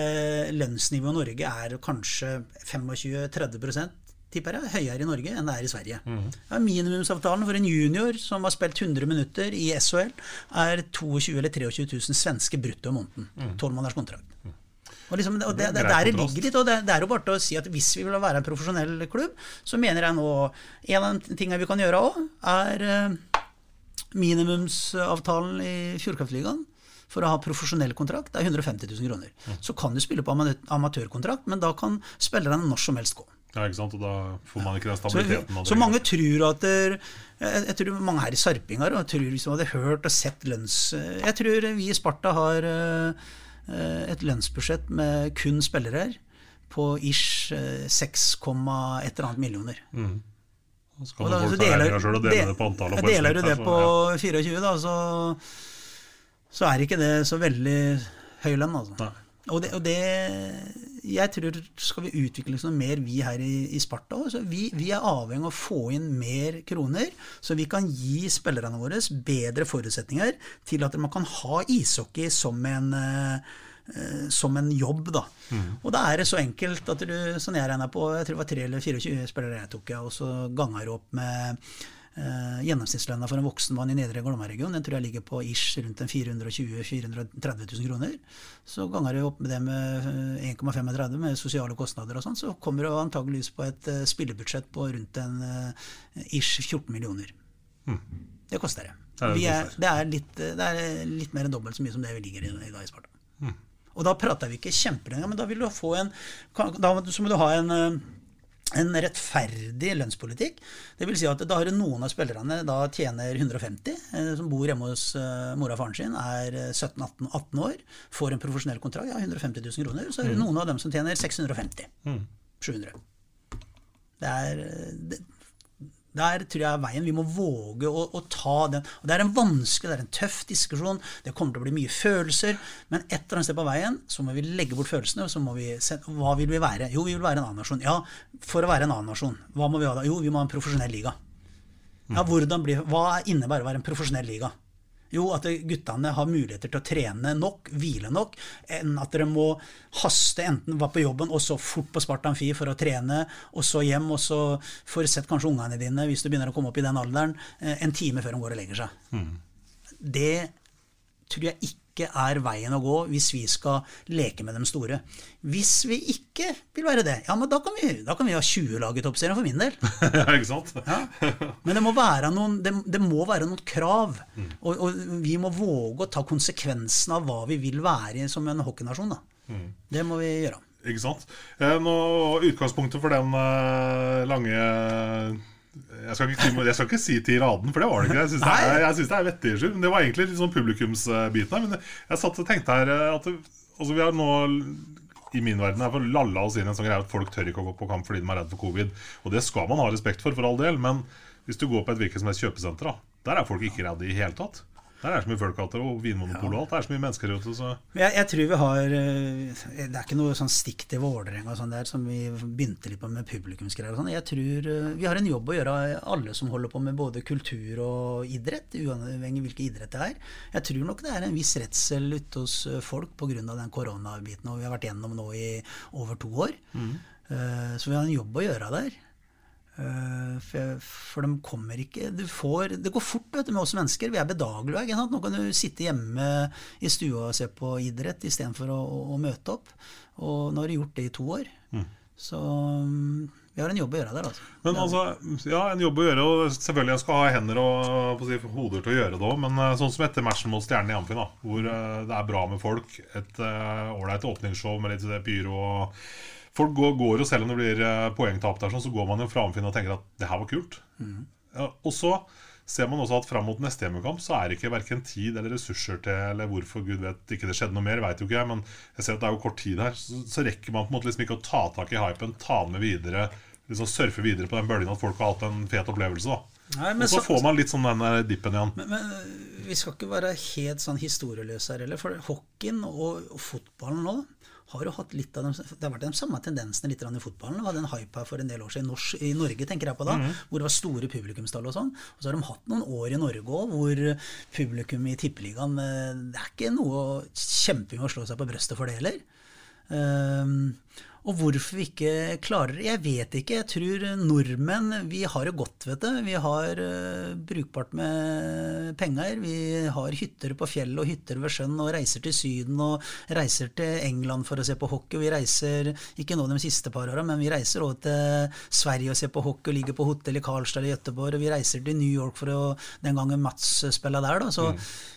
[SPEAKER 2] lønnsnivået i Norge er kanskje 25-30 tipper jeg, høyere i Norge enn det er i Sverige. Ja, minimumsavtalen for en junior som har spilt 100 minutter i SHL, er 22 eller 23 000 svenske brutto i måneden. Tolv måneders kontrakt. Og liksom, og det, det, det,
[SPEAKER 1] der
[SPEAKER 2] ligger litt, og det, det er jo bare å si at hvis vi vil være en profesjonell klubb, så mener jeg nå En av de tingene vi kan gjøre òg, er eh, minimumsavtalen i Fjordkraftligaen. For å ha profesjonell kontrakt, det er 150 000 kroner. Så kan du spille på amatørkontrakt, men da kan spillerne når som helst gå.
[SPEAKER 1] Ja, ikke sant? Og da får man ikke den stabiliteten
[SPEAKER 2] Så,
[SPEAKER 1] så
[SPEAKER 2] mange tror at der, jeg, jeg tror mange her i Sarpingar tror de hadde hørt og sett lønns... Jeg tror vi i Sparta har eh, et lønnsbudsjett med kun spillere her på ish eh, 6, et eller annet millioner.
[SPEAKER 1] Så
[SPEAKER 2] da- så deler-
[SPEAKER 1] sjøl og dele det på antallet.
[SPEAKER 2] ja, Deler du det på 24, da, så, så er ikke det så veldig høy lønn, altså. Og det, og det Jeg tror skal vi utvikle noe mer, vi her i, i Sparta også, vi, vi er avhengig av å få inn mer kroner, så vi kan gi spillerne våre bedre forutsetninger til at man kan ha ishockey som en eh, som en jobb, da. Og da er det så enkelt at du, sånn jeg regna på, jeg tror det var 3 eller 24 spillere jeg tok, og så ganger du opp med Uh, gjennomsnittslønna for en voksen mann i Nedre Glomma-region den tror jeg ligger på ish rundt en 420 430 000 kroner. Så ganger du opp med det med eh, 1,35 med sosiale kostnader og sånn, så kommer du antageligvis på et uh, spillebudsjett på rundt en uh, ish 14 millioner. Det koster det.
[SPEAKER 1] Det
[SPEAKER 2] Vi er, det, er litt, det er litt mer enn dobbelt så mye som det vi ligger i i dag i Sparta. Og da prater vi ikke kjempelenge, men da vil du få en Da må du ha en eh, en rettferdig lønnspolitikk. Det vil si at da har noen av spillerne da tjener 150, eh, som bor hjemme hos eh, mora og faren sin, er eh, 17-18 år, får en profesjonell kontrakt, ja, 150 000 kroner. Så er det noen av dem som tjener 650. 700. Det er det, der tror jeg er veien. Vi må våge å, å ta den. Og Det er en vanskelig, det er en tøff diskusjon. Det kommer til å bli mye følelser. Men et eller annet sted på veien så må vi legge bort følelsene. så må vi se, Hva vil vi være? Jo, vi vil være en annen nasjon. Ja, for å være en annen nasjon. Hva må vi ha da? Jo, vi må ha en profesjonell liga. Ja, hvordan blir, Hva innebærer å være en profesjonell liga? Jo, at guttene har muligheter til å trene nok, hvile nok, enn at dere må haste enten var på jobben og så fort på Sparta Amfi for å trene, og så hjem, og så får sett kanskje ungene dine, hvis du begynner å komme opp i den alderen, eh, en time før de går og legger seg. Det tror jeg ikke er veien å gå hvis vi skal leke med dem store. Hvis vi ikke vil være det, ja, men da kan vi, da kan vi ha 20 lag i toppserien for min del. (laughs)
[SPEAKER 1] ja, ikke sant?
[SPEAKER 2] Men det må være noen, det, det må være noen krav. Og, og vi må våge å ta konsekvensen av hva vi vil være som en hockeynasjon. Da. Det må vi gjøre.
[SPEAKER 1] Ikke sant? Eh, Nå, utgangspunktet for den eh, lange jeg skal, ikke, jeg skal ikke si tiraden, for det var det ikke. Jeg syns det, det er vettig. Men det var egentlig litt sånn publikumsbiten her. Men jeg satt og tenkte her eh, at altså vi har nå i min verden er for lalla oss inn en sånn greie at folk tør ikke å gå på kamp fordi de er redd for covid. Og det skal man ha respekt for, for all del. Men hvis du går på et hvilket som helst kjøpesenter, da, der er folk ikke redde i hele tatt. Der er så mye folk alt, og Vinmonopol og alt. Det er så mye mennesker ute. Så
[SPEAKER 2] Jeg, jeg tror vi har eh, Det er ikke noe sånn stikk til Vålerenga sånn der som vi begynte litt på med publikumsgreier og sånn. Jeg tror eh, vi har en jobb å gjøre, alle som holder på med både kultur og idrett, uavhengig hvilken idrett det er. Jeg tror nok det er en viss redsel ute hos eh, folk pga. den koronabiten og vi har vært gjennom nå i over to år. Mm. Så vi har en jobb å gjøre der. Eh, For, for de kommer ikke du får, Det går fort vet du, med oss mennesker. Vi er bedagelige. Ikke sant? Nå kan du sitte hjemme i stua og se på idrett istedenfor å, å, møte opp. Og nå har du gjort det i to år. Så mm, vi har en jobb å gjøre der, altså.
[SPEAKER 1] Men altså, ja, en jobb å gjøre, og selvfølgelig jeg skal ha hender og si, hoder til å gjøre det òg. Men eh, sånn som etter matchen mot Stjernen i Amfin, da, hvor eh, det er bra med folk, et ålreit uh, åpningsshow med litt pyro og Folk går, går jo selv om det blir eh, poengtap der, sånn, så går man jo framfinn Amfin og tenker at det her var kult. Ja, og så ser man også at fram mot neste hjemmekamp så er det ikke verken tid eller ressurser til Eller hvorfor Gud vet ikke det skjedde noe mer, vet jo ikke jeg, men jeg ser at det er jo kort tid her. Så, så rekker man på en måte liksom ikke å ta tak i hypen, ta med videre, liksom surfe videre på den bølgen at folk har hatt en fet opplevelse. da
[SPEAKER 2] Nei, men
[SPEAKER 1] Og så
[SPEAKER 2] så-
[SPEAKER 1] får man litt sånn den dippen igjen.
[SPEAKER 2] Men, men vi skal ikke være helt sånn historieløse her heller. For hockeyen og, og fotballen nå har jo hatt litt av dem, Det har vært de samme tendensene litt i fotballen. Det var den hype her for en del år siden. Norsk, I Norge, tenker jeg på da.
[SPEAKER 1] Mhm.
[SPEAKER 2] Hvor det var store publikumstall og sånn. Og så har de hatt noen år i Norge òg hvor publikum i Tippeligaen eh, Det er ikke noe kjempe med å slå seg på brøstet for det heller. Ehm, og hvorfor vi ikke klarer det, jeg vet ikke. Jeg tror nordmenn vi har det godt, vet du. Vi har uh, brukbart med penger. Vi har hytter på fjellet og hytter ved sjøen og reiser til Syden og reiser til England for å se på hockey. Vi reiser, ikke nå de siste par åra, men vi reiser også til Sverige og ser på hockey og ligger på hotell i Karlstad eller Gøteborg. Og vi reiser til New York for å den gangen Mats spilla der, da. Så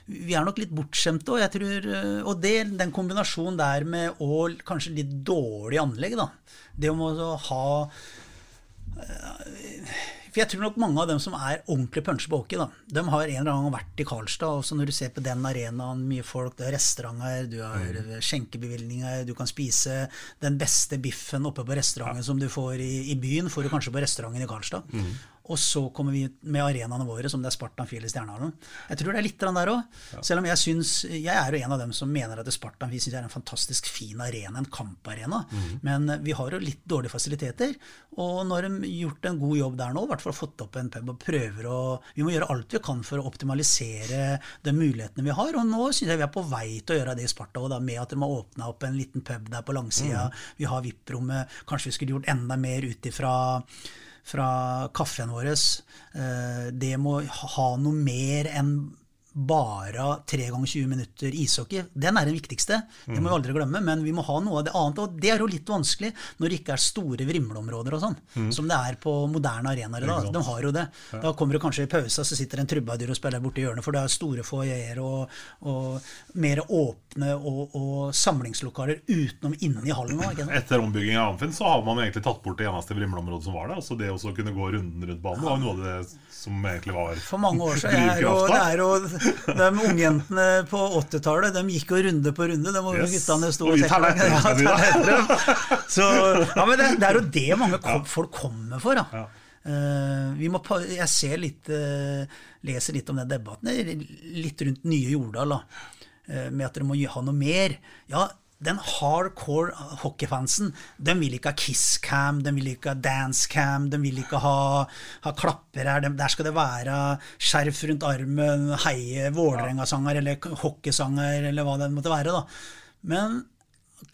[SPEAKER 2] vi er nok litt bortskjemte. Og, jeg tror, eh, og det, den kombinasjonen der med å kanskje litt dårlig anlegg, da. Det om å ha for jeg tror nok mange av dem som er ordentlig puncher på hockey, da, de har en eller annen gang vært i Karlstad. og så Når du ser på den arenaen, mye folk, det er restauranter, du har skjenkebevilgninger, du kan spise den beste biffen oppe på restauranten som du får i, i byen, får du kanskje på restauranten i Karlstad. Og så kommer vi med arenaene våre, som det er Spartan Fjell i Stjernehallen. Jeg tror det er litt der òg. Selv om jeg syns Jeg er jo en av dem som mener at Spartan vi synes er en fantastisk fin arena, en kamparena. Men vi har jo litt dårlige fasiliteter. Og når de har gjort en god jobb der nå, i hvert fall fått opp en pub og prøver å Vi må gjøre alt vi kan for å optimalisere de mulighetene vi har. Og nå syns jeg vi er på vei til å gjøre det i Sparta òg, med at de har åpna opp en liten pub der på langsida. Vi har VIP-rommet. Kanskje vi skulle gjort enda mer ut ifra fra kaffen vår. Eh, Det må ha noe mer enn bare tre ganger 20 minutter ishockey. Den er den viktigste, det må vi aldri glemme. Men vi må ha noe av det annet. Og det er jo litt vanskelig når det ikke er store vrimleområder og sånn, som det er på moderne arenaer i dag. De har jo det. Da kommer du kanskje i pausa, så sitter en trubadur og spiller borti hjørnet, for det er store foajeer og, og mer åpne og, og samlingslokaler utenom inne i hallen nå.
[SPEAKER 1] Etter ombygging av Amfinn så har man egentlig tatt bort det eneste vrimleområdet som var der. Altså det å kunne gå runden rundt banen var noe av det som egentlig var
[SPEAKER 2] For mange år siden. (laughs) Det er jo, (laughs) de ungjentene på 80-tallet de gikk jo runde på runde. De
[SPEAKER 1] Yes.
[SPEAKER 2] guttene sto
[SPEAKER 1] Og dem, (laughs)
[SPEAKER 2] Ja. (laughs) Så, ja, men det, det er jo det mange kom, folk kommer for. Da. Eh, vi må, jeg ser litt, uh, leser litt om den debatten, eh, litt rundt nye Jordal, da, uh, med at dere må ha noe mer. Ja, den hardcore hockeyfansen, de vil ikke ha kisscam, de vil ikke ha dancecam, de vil ikke ha, ha klapper her. De, der skal det være skjerf rundt armen, heie Vålerenga-sanger eller hockeysanger eller hva det måtte være. da. Men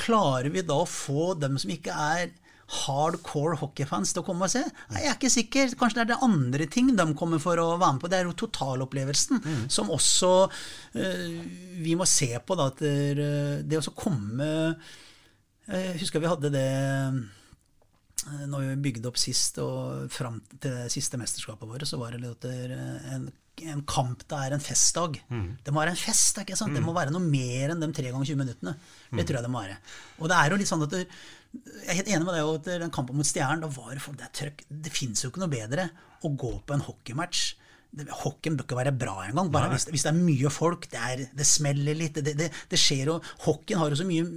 [SPEAKER 2] klarer vi da å få dem som ikke er hardcore hockeyfans til å komme og se? Nei, jeg er ikke sikker. Kanskje det er det andre ting de kommer for å være med på. Det er jo totalopplevelsen som også eh, vi må se på. Da, at det, det å komme Jeg husker vi hadde det eh, når vi bygde opp sist, og fram til det siste mesterskapet vårt, så var det litt en, en kamp det er en festdag. Det må være en fest. ikke sant? Det må være noe mer enn de tre ganger 20 minuttene. Det tror jeg det må være. Og det er jo litt sånn at det, Jeg er helt enig med deg at den kampen mot Stjernen, da var det det trøkk. Det fins jo ikke noe bedre å gå på en hockeymatch. Hockeyen bør ikke være bra engang. Bare hvis, hvis det er mye folk, det, er, det smeller litt. Det, det, det skjer jo Hockeyen har jo så mye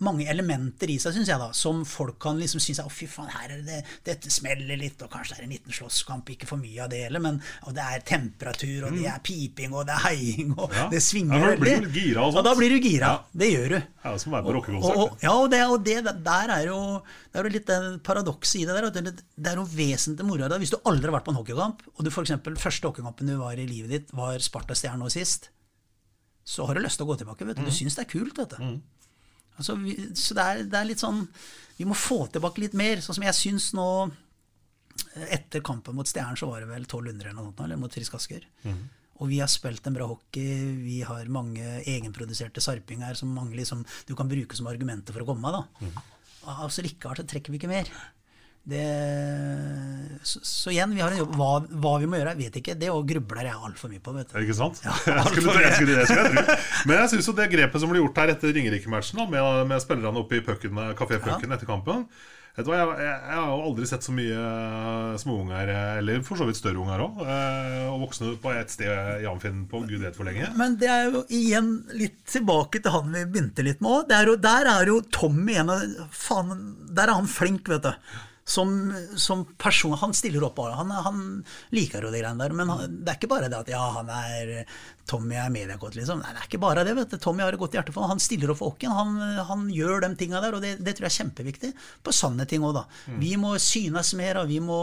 [SPEAKER 2] mange elementer i seg, syns jeg, da, som folk kan liksom synes Å, fy faen, her er det dette smeller litt, og kanskje det er en liten slåsskamp, ikke for mye av det heller, men og det er temperatur, og det er piping, og det er heiing, og
[SPEAKER 1] Ja.
[SPEAKER 2] det svinger
[SPEAKER 1] Ja,
[SPEAKER 2] veldig.
[SPEAKER 1] gira og sånt.
[SPEAKER 2] Ja, da blir du gira.
[SPEAKER 1] Ja.
[SPEAKER 2] Det gjør du.
[SPEAKER 1] Ja, som å være på rockekonsert.
[SPEAKER 2] og, ja, og det, og det der er jo, det er jo litt paradokset i det der. Det, det er jo vesentlig moro. Hvis du aldri har vært på en hockeykamp, og du eksempel, første hockeykampen du var i livet ditt, var Sparta-Stjerne nå sist, så har du lyst til å gå tilbake. vet Du Du syns det er kult. vet du. Altså, vi, så det er, det er litt sånn Vi må få tilbake litt mer. Sånn som jeg syns nå Etter kampen mot Stjernen så var det vel 1200 eller noe sånt, eller mot Frisk Asker. Og vi har spilt en bra hockey. Vi har mange egenproduserte sarpinger som mange liksom, du kan bruke som argumenter for å komme. da. Altså Likevel så trekker vi ikke mer. Det, så, så igjen, vi har en jobb. Hva, hva vi må gjøre, jeg vet ikke. Det og grubler jeg altfor mye på. vet du.
[SPEAKER 1] Ikke sant? (laughs) jeg skulle, jeg skulle, det skulle. Men jeg syns det grepet som ble gjort her etter Ringerike-matchen, med, med spillerne oppe i Kafé Pucken etter kampen Vet du hva, jeg, jeg, jeg har jo aldri sett så mye eh, småunger, eh, eller for så vidt større unger òg, og voksne på ett sted i Amfinn på gud vet hvor lenge.
[SPEAKER 2] Men det er jo igjen litt tilbake til han vi begynte litt med òg. Der er jo Tommy en av Faen, der er han flink, vet du. Som, som person Han stiller opp. Han, han liker jo de greiene der. Men han, det er ikke bare det at ja, han er Tommy er mediekåt, liksom. Nei, det er ikke bare det. vet du. Tommy har et godt hjerte for Han stiller opp for oss. Han, han gjør de tinga der, og det, det, tror jeg er kjempeviktig. På sanne ting òg, da. Mm. Vi må synes mer, og vi må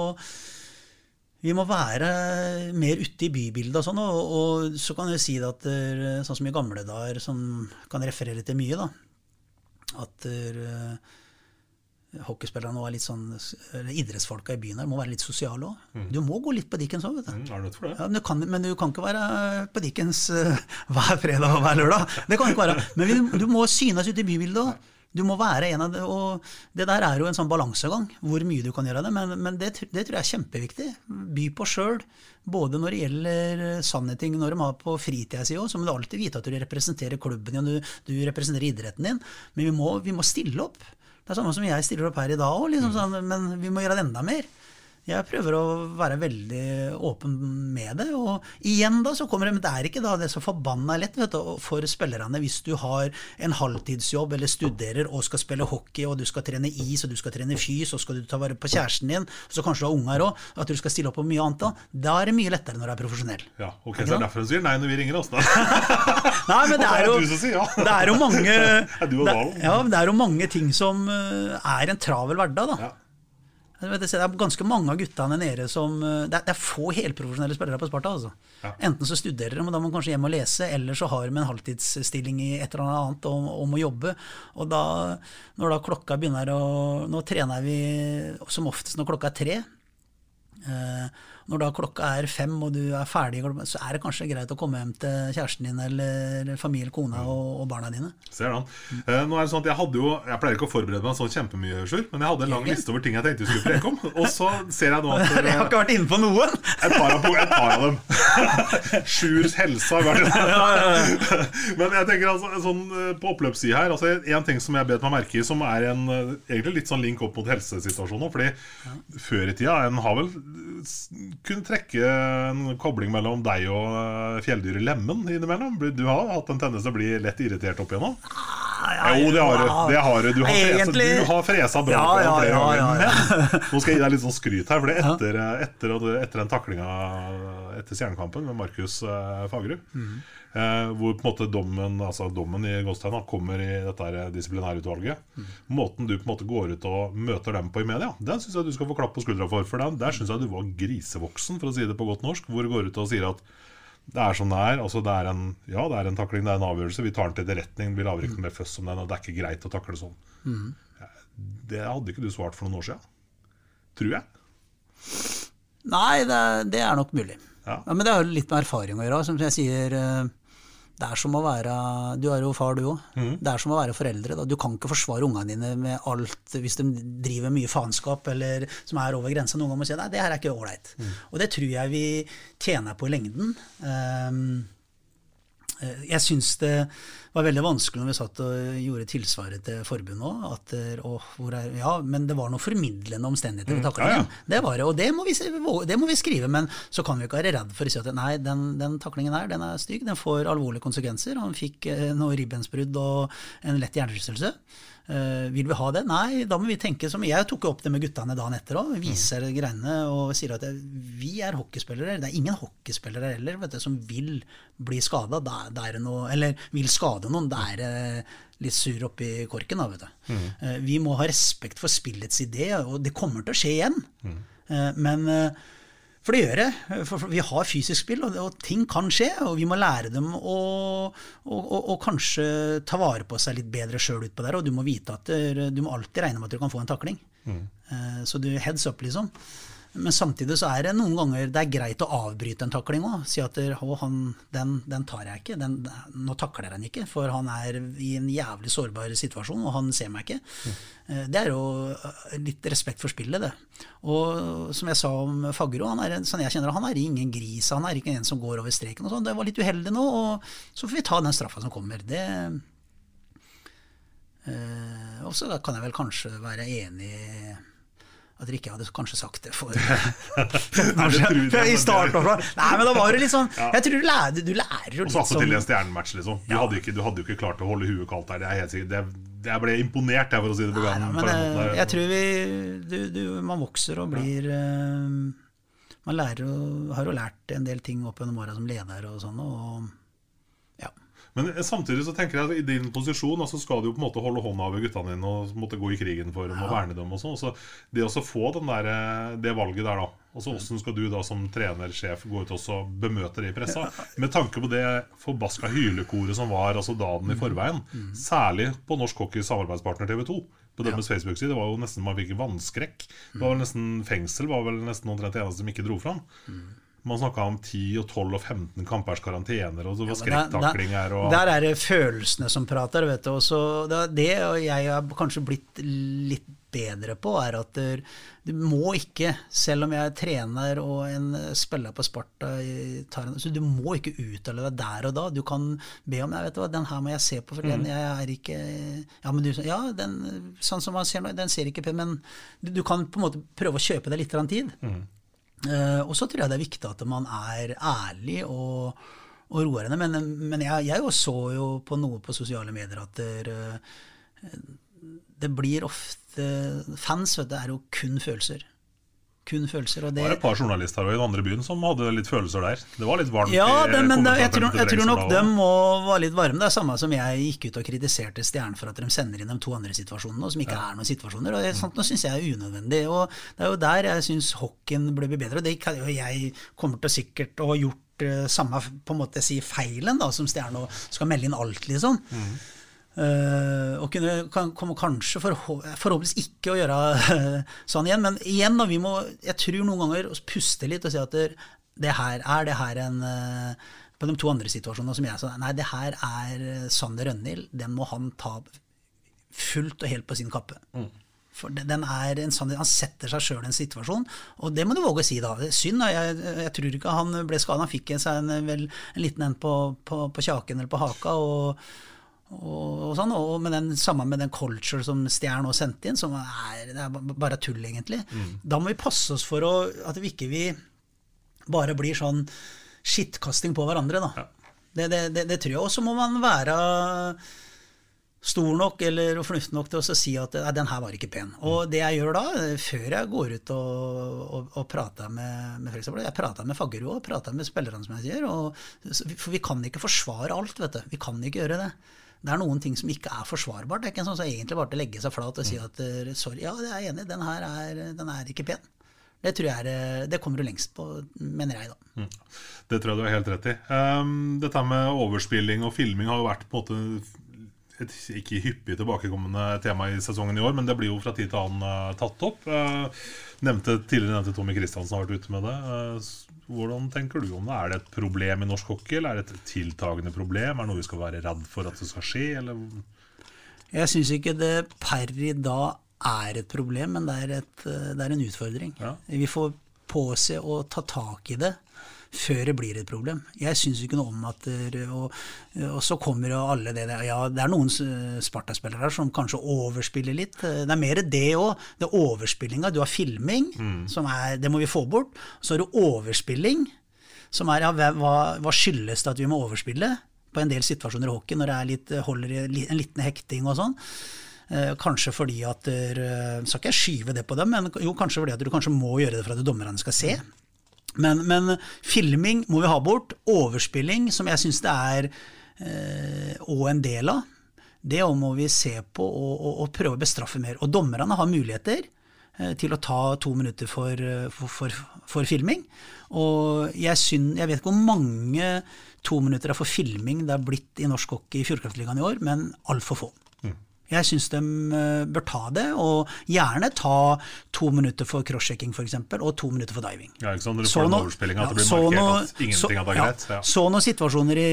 [SPEAKER 2] vi må være mer ute i bybildet og sånn. Og, og, så kan jeg si det at sånn som i gamle dager, som kan referere til mye, da At uh, hockeyspillerne er litt sånn eller idrettsfolka i byen her må være litt sosiale òg. Mm. Du må gå litt på Dickens òg, vet du.
[SPEAKER 1] Mm, det?
[SPEAKER 2] Ja, men, du kan, men, du kan, ikke være på Dickens uh, (laughs) hver fredag og hver lørdag. Det kan du ikke være. Men vi, du må synes ute i bybildet òg. Du må være en av det, og det der er jo en sånn balansegang, hvor mye du kan gjøre av det. Men, men det, det, tror jeg er kjempeviktig. By på sjøl, både når det gjelder sanne ting når de har på fritida si òg, så må du alltid vite at du representerer klubben din, du, du representerer idretten din. Men vi må, vi må stille opp. Det er samme som jeg stiller opp her i dag òg, liksom, mm. sånn, men vi må gjøre det enda mer. Jeg prøver å være veldig åpen med det. Og igjen da, så kommer det Men det er ikke da det er så forbanna lett vet du, for spillerne hvis du har en halvtidsjobb eller studerer og skal spille hockey, og du skal trene is og du skal trene fys, og skal du ta vare på kjæresten din, og så kanskje du har unger òg, at du skal stille opp på mye annet. Da, da er det mye lettere når du er profesjonell.
[SPEAKER 1] Ja, ok, Så det er derfor du sier nei når vi ringer oss, da. (laughs)
[SPEAKER 2] nei, men (laughs) det er jo, (laughs) det er jo mange det, ja, det er jo mange ting som eh, er en travel hverdag, da. Ja. Det er ganske mange av guttene nede som eh, Det er, få helprofesjonelle spillere på Sparta. Altså. Ja. Enten så studerer de, og da må man kanskje hjem og lese, eller så har de en halvtidsstilling i et eller annet og, og må jobbe. Og da, når da klokka begynner å Nå trener vi som oftest når klokka er tre. Eh, når da klokka er fem og du er ferdig, så er det kanskje greit å komme hjem til kjæresten din eller familie, kona og, og barna dine.
[SPEAKER 1] Ser den. Eh, nå er det sånn at Jeg hadde jo, jeg pleier ikke å forberede meg sånn kjempemye, Sjur, men jeg hadde en lang liste over ting jeg tenkte vi skulle preke om. Og så ser jeg nå at (laughs)
[SPEAKER 2] Jeg har ikke vært inne på noen!
[SPEAKER 1] Et par av, et par av dem. (laughs) Sjurs helse har vært (laughs) Men jeg tenker altså, sånn eh, på oppløpssida her altså En ting som jeg bet meg merke i, som er en eh, egentlig litt sånn link opp mot helsesituasjonen. Fordi før i tida En har vel kunne trekke en kobling mellom deg og eh, fjelldyret lemen innimellom? Du har hatt en tendens til å bli lett irritert opp igjennom? Ja, jo, det har du. Det har du. Du har fresa, du har fresa bra ja, ja, flere ganger. Men nå skal jeg gi deg litt sånn skryt her. For etter, etter, etter den taklinga etter Stjernekampen med Markus eh, Fagerud mm. eh, hvor på en måte dommen Altså dommen i Gåstein kommer i dette disiplinærutvalget. Mm. Måten du på en måte går ut og møter dem på i media, den syns jeg du skal få klapp på skuldra for. For den, der syns jeg du var grisevoksen, for å si det på godt norsk. Hvor du går ut og sier at det er som det er. Altså, det er en, ja, det er en takling, det er en avgjørelse. Vi tar den til etterretning. Vi lager ikke mer føss om den. Og det er ikke greit å takle sånn. Mm. Det hadde ikke du svart for noen år siden. Tror jeg.
[SPEAKER 2] Nei, det, det er nok mulig. Ja. Ja, men det har jo litt med erfaring å gjøre. Som jeg sier, eh, det er som å være Du er jo far, du òg. Mm. Det er som å være foreldre. Da. Du kan ikke forsvare ungene dine med alt hvis de driver mye faenskap eller som er over grensa. Noen ganger må si nei, det her er ikke ålreit. Mm. Og det tror jeg vi tjener på i lengden. Um, jeg syns det var veldig vanskelig når vi satt og gjorde tilsvaret til forbundet òg. Ja, men det var noen formidlende omstendigheter mm. Ja, ja. Det var det, og det må, vi, det må, vi, skrive. Men så kan vi ikke være redd for å si at nei, den, den taklingen her den er stygg, den får alvorlige konsekvenser. Han fikk eh, noe ribbensbrudd og en lett hjernerystelse. Uh, vil vi ha det? Nei, da må vi tenke som Jeg tok opp det med guttene dagen etter òg. Viser mm. greiene og sier at vi er hockeyspillere. Det er ingen hockeyspillere heller vet du, som vil bli skada. Eller vil skade noen. Det er uh, litt sur oppi korken. Da, vet du. Mm. Uh, vi må ha respekt for spillets idé, og det kommer til å skje igjen. Mm. men for det gjør det. For vi har fysisk spill, og, ting kan skje. Og vi må lære dem å og, kanskje ta vare på seg litt bedre sjøl utpå der. Og du må vite at du må alltid regne med at du kan få en takling. Mm. Eh, så du heads up, liksom. Men samtidig så er det noen ganger det er greit å avbryte en takling òg. Si at han, den, den, tar jeg ikke. Den, nå takler jeg den ikke, for han er i en jævlig sårbar situasjon, og han ser meg ikke. Mm. Det er jo eh, litt respekt for spillet, det. Og som jeg sa om Fagro, han er, sånn jeg kjenner han er ingen gris. Han er ikke en som går over streken og sånn. Det var litt uheldig nå, og så får vi ta den straffa som kommer. Det Eh, og så kan jeg vel kanskje være enig at dere ikke hadde kanskje sagt det for (laughs) (laughs)
[SPEAKER 1] Nei,
[SPEAKER 2] I starten. Nei, men da var det litt sånn Jeg tror du lærer, du lærer jo
[SPEAKER 1] Og så attpåtil en
[SPEAKER 2] sånn
[SPEAKER 1] stjernematch, liksom. Du, hadde ikke, du hadde jo ikke klart å holde huet kaldt der. Det er helt sikkert. Det, jeg ble imponert, jeg, for å si det på gangen.
[SPEAKER 2] Men
[SPEAKER 1] det, der.
[SPEAKER 2] jeg tror vi du, du, Man vokser og blir eh, Man lærer og har jo lært en del ting opp gjennom åra som leder og sånn. Og
[SPEAKER 1] Men eh, samtidig så tenker jeg at i din posisjon altså skal du jo på en måte holde hånda over guttene dine og måtte gå i krigen for dem og verne dem. og sånn. Så Det å få den der, eh, det valget der, da altså Hvordan skal du da som trenersjef gå ut og bemøte det i pressa? (laughs) Med tanke på det forbaska hylekoret som var altså dagen i forveien. Særlig på Norsk Hockeys samarbeidspartner TV 2. På deres Facebook-side. Det var jo nesten Man fikk vannskrekk. Det var vel nesten Fengsel var vel nesten omtrent det eneste som ikke dro fram. Man snakka om 10 og 12 og 15 kampers karantener, og så var
[SPEAKER 2] der-
[SPEAKER 1] skrekktaklinger og
[SPEAKER 2] Der er det følelsene som prater. Vet du. Og så det, det og jeg har kanskje blitt litt bedre på, er at du, må ikke, selv om jeg er trener og en spiller på Sparta tar en, så Du må ikke uttale deg der og da. Du kan be om jeg vet du hva, den her må jeg se på, for den
[SPEAKER 1] Mhm.
[SPEAKER 2] jeg er ikke Ja, men du, ja den, sånn som man ser nå, den ser ikke på, men du, du kan på en måte prøve å kjøpe deg litt tid. Eh, og så tror jeg det er viktig at man er ærlig og, og roer henne. Men, men jeg, jeg så jo på noe på sosiale medier at det, eh, det blir ofte Fans vet du, er jo kun følelser. Kun følelser.
[SPEAKER 1] Det var et par journalister i den andre byen som hadde litt følelser der. Det var litt varmt.
[SPEAKER 2] ja, det, men det, jeg, tror, jeg tror nok dem må være litt varme. Det er samme som jeg gikk ut og kritiserte Stjernen for at de sender inn de to andre situasjonene, som ikke er noen situasjoner. og Sånt syns jeg er unødvendig. og Det er jo der jeg syns hockeyen bør bli bedre. Og det kan jo jeg kommer til sikkert å ha gjort eh, samme på en måte si feilen da, som Stjerne og skal melde inn alt, liksom. Eh, og kunne, kan, kommer kanskje forhå- forhåpentligvis ikke å gjøre sånn igjen. Men igjen, da, vi må, jeg tror noen ganger å puste litt og si at det, det her, er det her en uh, På de to andre situasjonene som jeg sa Nei, det her er Sander Rønhild. Den må han ta fullt og helt på sin kappe. For den er en sånn, Han setter seg sjøl i en situasjon, og det må du våge å si, da. Synd, da. Jeg, jeg tror ikke han ble skada. Han fikk seg en, vel, en liten en på, på, på kjaken eller på haka. og og, og sånn, og med den, sammen med den culture som Stjern nå sendte inn, som er, det er bare tull, egentlig. Da må vi passe oss for å, at vi ikke vi bare blir sånn skittkasting på hverandre. Da. Det, det, det, det tror jeg. Og så må man være stor nok eller fornuftig nok til å si at nei, den her var ikke pen. Og det jeg gjør da, før jeg går ut og, og, og prater med, med f.eks. Jeg prater med Faggerud og prater med spillerne, som jeg sier. Og, for vi kan ikke forsvare alt, vet du. Vi kan ikke gjøre det. Det er noen ting som ikke er forsvarbart. Det er ikke en sånn som egentlig bare til å legge seg flat og si at eh, sorry, ja, jeg er enig, den her er, den er ikke pen. Det tror jeg er, eh, det kommer du lengst på, mener jeg, da.
[SPEAKER 1] Det tror jeg du har helt rett i. Um, dette med overspilling og filming har jo vært på en måte et ikke hyppig tilbakekommende tema i sesongen i år, men det blir jo fra tid til annen eh, tatt opp. Uh, nevnte, tidligere nevnte Tommy Kristiansen har vært ute med det. S- hvordan tenker du om det? Er det et problem i norsk hockey, eller er det et tiltagende problem? Er det noe vi skal være redd for at det skal skje, eller
[SPEAKER 2] Jeg syns ikke det per i dag er et problem, men det er, et, eh, det er en utfordring. Vi får påse å ta tak i det før det blir et problem. Jeg syns ikke noe om at og, og så kommer jo alle det der Ja, det er noen Sparta-spillere her som kanskje overspiller litt. Det er mer det òg. Det er overspillinga. Du har filming, som er Det må vi få bort. Så har du overspilling, som er ja, hva, hva skyldes det at vi må overspille? På en del situasjoner i hockey, når det er litt, holder i en liten hekting og sånn. Eh, kanskje fordi at eh, Skal ikke jeg skyve det på dem, men jo, kanskje fordi at du kanskje må gjøre det for at dommerne skal se. Men, men filming må vi ha bort. Overspilling, som jeg syns det er eh, en del av, det må vi se på og, og, og prøve å bestraffe mer. Og dommerne har muligheter eh, til å ta to minutter for, eh, for, for, for filming. Og jeg, syn, jeg vet ikke hvor mange to minutter for filming det er blitt i norsk hockey i Fjordkraftligaen i år, men altfor få. Jeg syns de eh, bør ta det, og gjerne ta to minutter for crosschecking f.eks., og to minutter for diving.
[SPEAKER 1] Ja, ikke sant? Når du
[SPEAKER 2] Så
[SPEAKER 1] får den overspillinga, at det blir markert at ingenting
[SPEAKER 2] så-
[SPEAKER 1] av det er
[SPEAKER 2] ja,
[SPEAKER 1] greit. Ja.
[SPEAKER 2] Så noen situasjoner i,